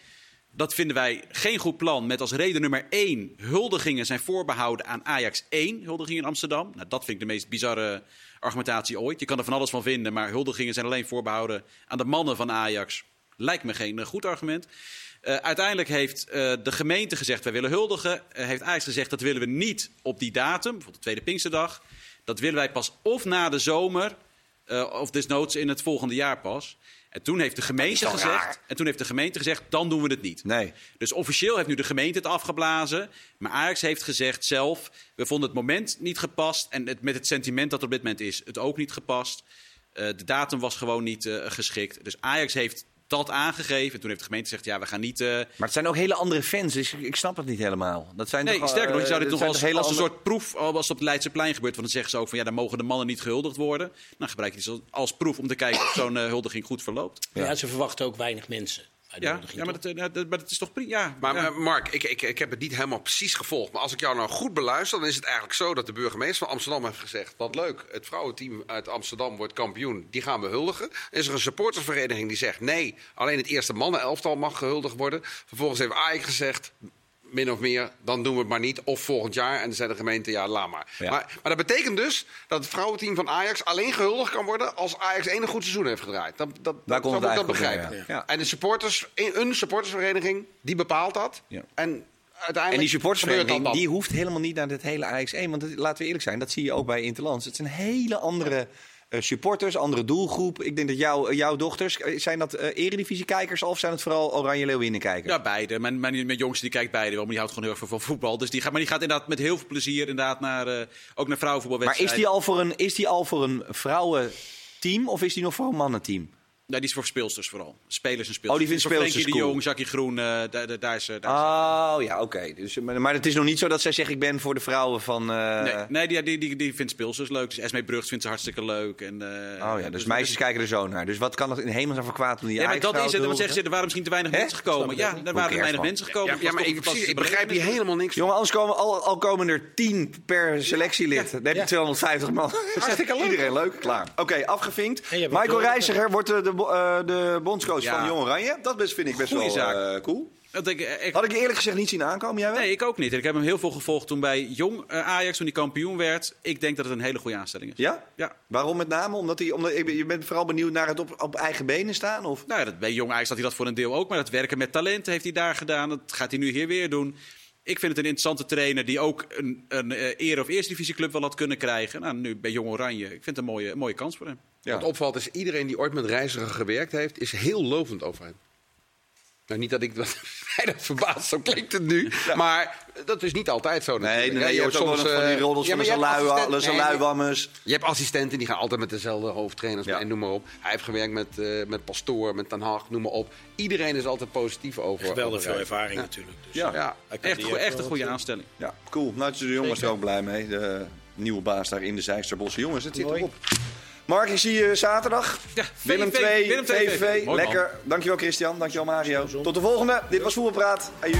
Dat vinden wij geen goed plan. Met als reden nummer één, huldigingen zijn voorbehouden aan Ajax 1. Huldigingen in Amsterdam. Nou, dat vind ik de meest bizarre argumentatie ooit. Je kan er van alles van vinden, maar huldigingen zijn alleen voorbehouden aan de mannen van Ajax. Lijkt me geen goed argument. Eh, uiteindelijk heeft eh, de gemeente gezegd, wij willen huldigen. Eh, heeft Ajax gezegd, dat willen we niet op die datum, bijvoorbeeld de Tweede Pinksterdag. Dat willen wij pas of na de zomer, of desnoods in het volgende jaar pas. En toen heeft de gemeente gezegd, raar? en toen heeft de gemeente gezegd, dan doen we het niet. Nee. Dus officieel heeft nu de gemeente het afgeblazen. Maar Ajax heeft gezegd zelf, we vonden het moment niet gepast. En het, met het sentiment dat er op dit moment is, het ook niet gepast. De datum was gewoon niet geschikt. Dus Ajax heeft dat aangegeven. En toen heeft de gemeente gezegd, ja, we gaan niet... eh, Maar het zijn ook hele andere fans, dus ik, ik snap het niet helemaal. Dat zijn Nee, toch, sterker nog, je zou eh, dit als, toch als een hele soort proef, als het op het Leidseplein gebeurt, want dan zeggen ze ook van ja, dan mogen de mannen niet gehuldigd worden. Dan gebruik je het als- als proef om te kijken of zo'n eh, huldiging goed verloopt. Ja. ze verwachten ook weinig mensen. Ja, ja maar, dat, eh, dat, maar dat is toch prima. Ja, Maar ja. Mark, ik, ik, ik heb het niet helemaal precies gevolgd. Maar als ik jou nou goed beluister, dan is het eigenlijk zo dat de burgemeester van Amsterdam heeft gezegd: Wat leuk, het vrouwenteam uit Amsterdam wordt kampioen, die gaan we huldigen. Is er een supportersvereniging die zegt: Nee, alleen het eerste mannenelftal mag gehuldigd worden. Vervolgens heeft Ajax gezegd. Min of meer, dan doen we het maar niet. Of volgend jaar. En dan zei de gemeente, ja, laat maar. Ja. maar. Maar dat betekent dus dat het vrouwenteam van Ajax alleen gehuldigd kan worden als Ajax één goed seizoen heeft gedraaid. Dat, dat, Daar dat, ik dat begrijpen. ja. Ja. En de supporters, een supportersvereniging, die bepaalt dat. En uiteindelijk En die supportersvereniging die hoeft helemaal niet naar dit hele Ajax 1. Want het- laten we eerlijk zijn, dat zie je ook bij Interlands. Het zijn hele andere supporters, andere doelgroep. Ik denk dat jouw jouw dochters, eh, zijn dat eh eredivisie-kijkers of zijn het vooral Oranje Leeuwinnen-kijkers? Ja, beide. Mijn, mijn, mijn jongste die kijkt beide wel, maar die houdt gewoon heel erg veel van voetbal. Dus die gaat, maar die gaat inderdaad met heel veel plezier inderdaad naar, eh, ook naar maar is vrouwenvoetbalwedstrijden. die, al voor een, is die al voor een vrouwenteam of is die nog voor een mannenteam? Nee, die is voor speelsters vooral. Spelers en speelsters. Oh, die vindt Frenkie speelsters de. Jong, Jackie Groen, eh, daar, daar, daar is... eh, Daar is Oh ja, oké. Dus, maar, maar het is nog niet zo dat zij zegt: ik ben voor de vrouwen van. eh, Nee, nee die, die, die, die vindt speelsters leuk. Dus Esmee Brugs vindt ze hartstikke leuk. En, eh, Oh ja, dus meisjes kijken er zo naar. Dus wat kan het in hemelsnaam voor kwaad doen? Die Ja, maar dat is het. Dan zeggen ze, er waren misschien te weinig Hè? mensen gekomen. Ja, er waren te weinig mensen gekomen. Ja, maar ik, precies, begrijp hier helemaal niks van. Jongen, anders komen al, al komen er 10 per selectielid. Dan heb je 250 man. Hartstikke leuk. Iedereen leuk, klaar. Oké, afgevinkt. Michael Reiziger wordt de, de bondscoach Ja. van Jong Oranje. Dat best, vind ik best Goeie wel zaak. eh, cool. Dat ik, eh, ik- Had ik je eerlijk gezegd niet zien aankomen, jij wel? Nee, ik ook niet. Ik heb hem heel veel gevolgd toen bij Jong eh, Ajax, toen hij kampioen werd. Ik denk dat het een hele goede aanstelling is. Ja? Ja. Waarom met name? Omdat hij, omdat, je bent vooral benieuwd naar het op, op eigen benen staan? Of? Nou ja, dat, bij Jong Ajax had hij dat voor een deel ook. Maar dat werken met talenten heeft hij daar gedaan. Dat gaat hij nu hier weer doen. Ik vind het een interessante trainer die ook een, een eh, eer- of eerste divisieclub wel had kunnen krijgen. Nou, nu bij Jong Oranje. Ik vind het een mooie, een mooie kans voor hem. Ja. Wat opvalt is, iedereen die ooit met reiziger gewerkt heeft, is heel lovend over hem. Nou, niet dat ik dat, mij dat verbaast, zo klinkt het nu. Maar dat is niet altijd zo Nee, nee, je wel soms, van die eh, roddels ja, van maar de je hebt nee. Je hebt assistenten die gaan altijd met dezelfde hoofdtrainers Ja. en noem maar op. Hij heeft gewerkt met, eh, met Pastoor, met Ten Hag, noem maar op. Iedereen is altijd positief over. Geweldig veel ervaring natuurlijk. Dus, Ja. Echt, go- echt een goede aanstelling. Ja, cool. Nou, de jongens er ook blij mee. De nieuwe baas daar in de Zijsterbossen. Jongens, het zit Mooi. erop. Mark, ik zie je zaterdag. Ja, Willem VVV, 2, Willem VVV. Lekker. Dankjewel Christian, dankjewel Mario. Tot de volgende. Dit was Voetbalpraat. Aju.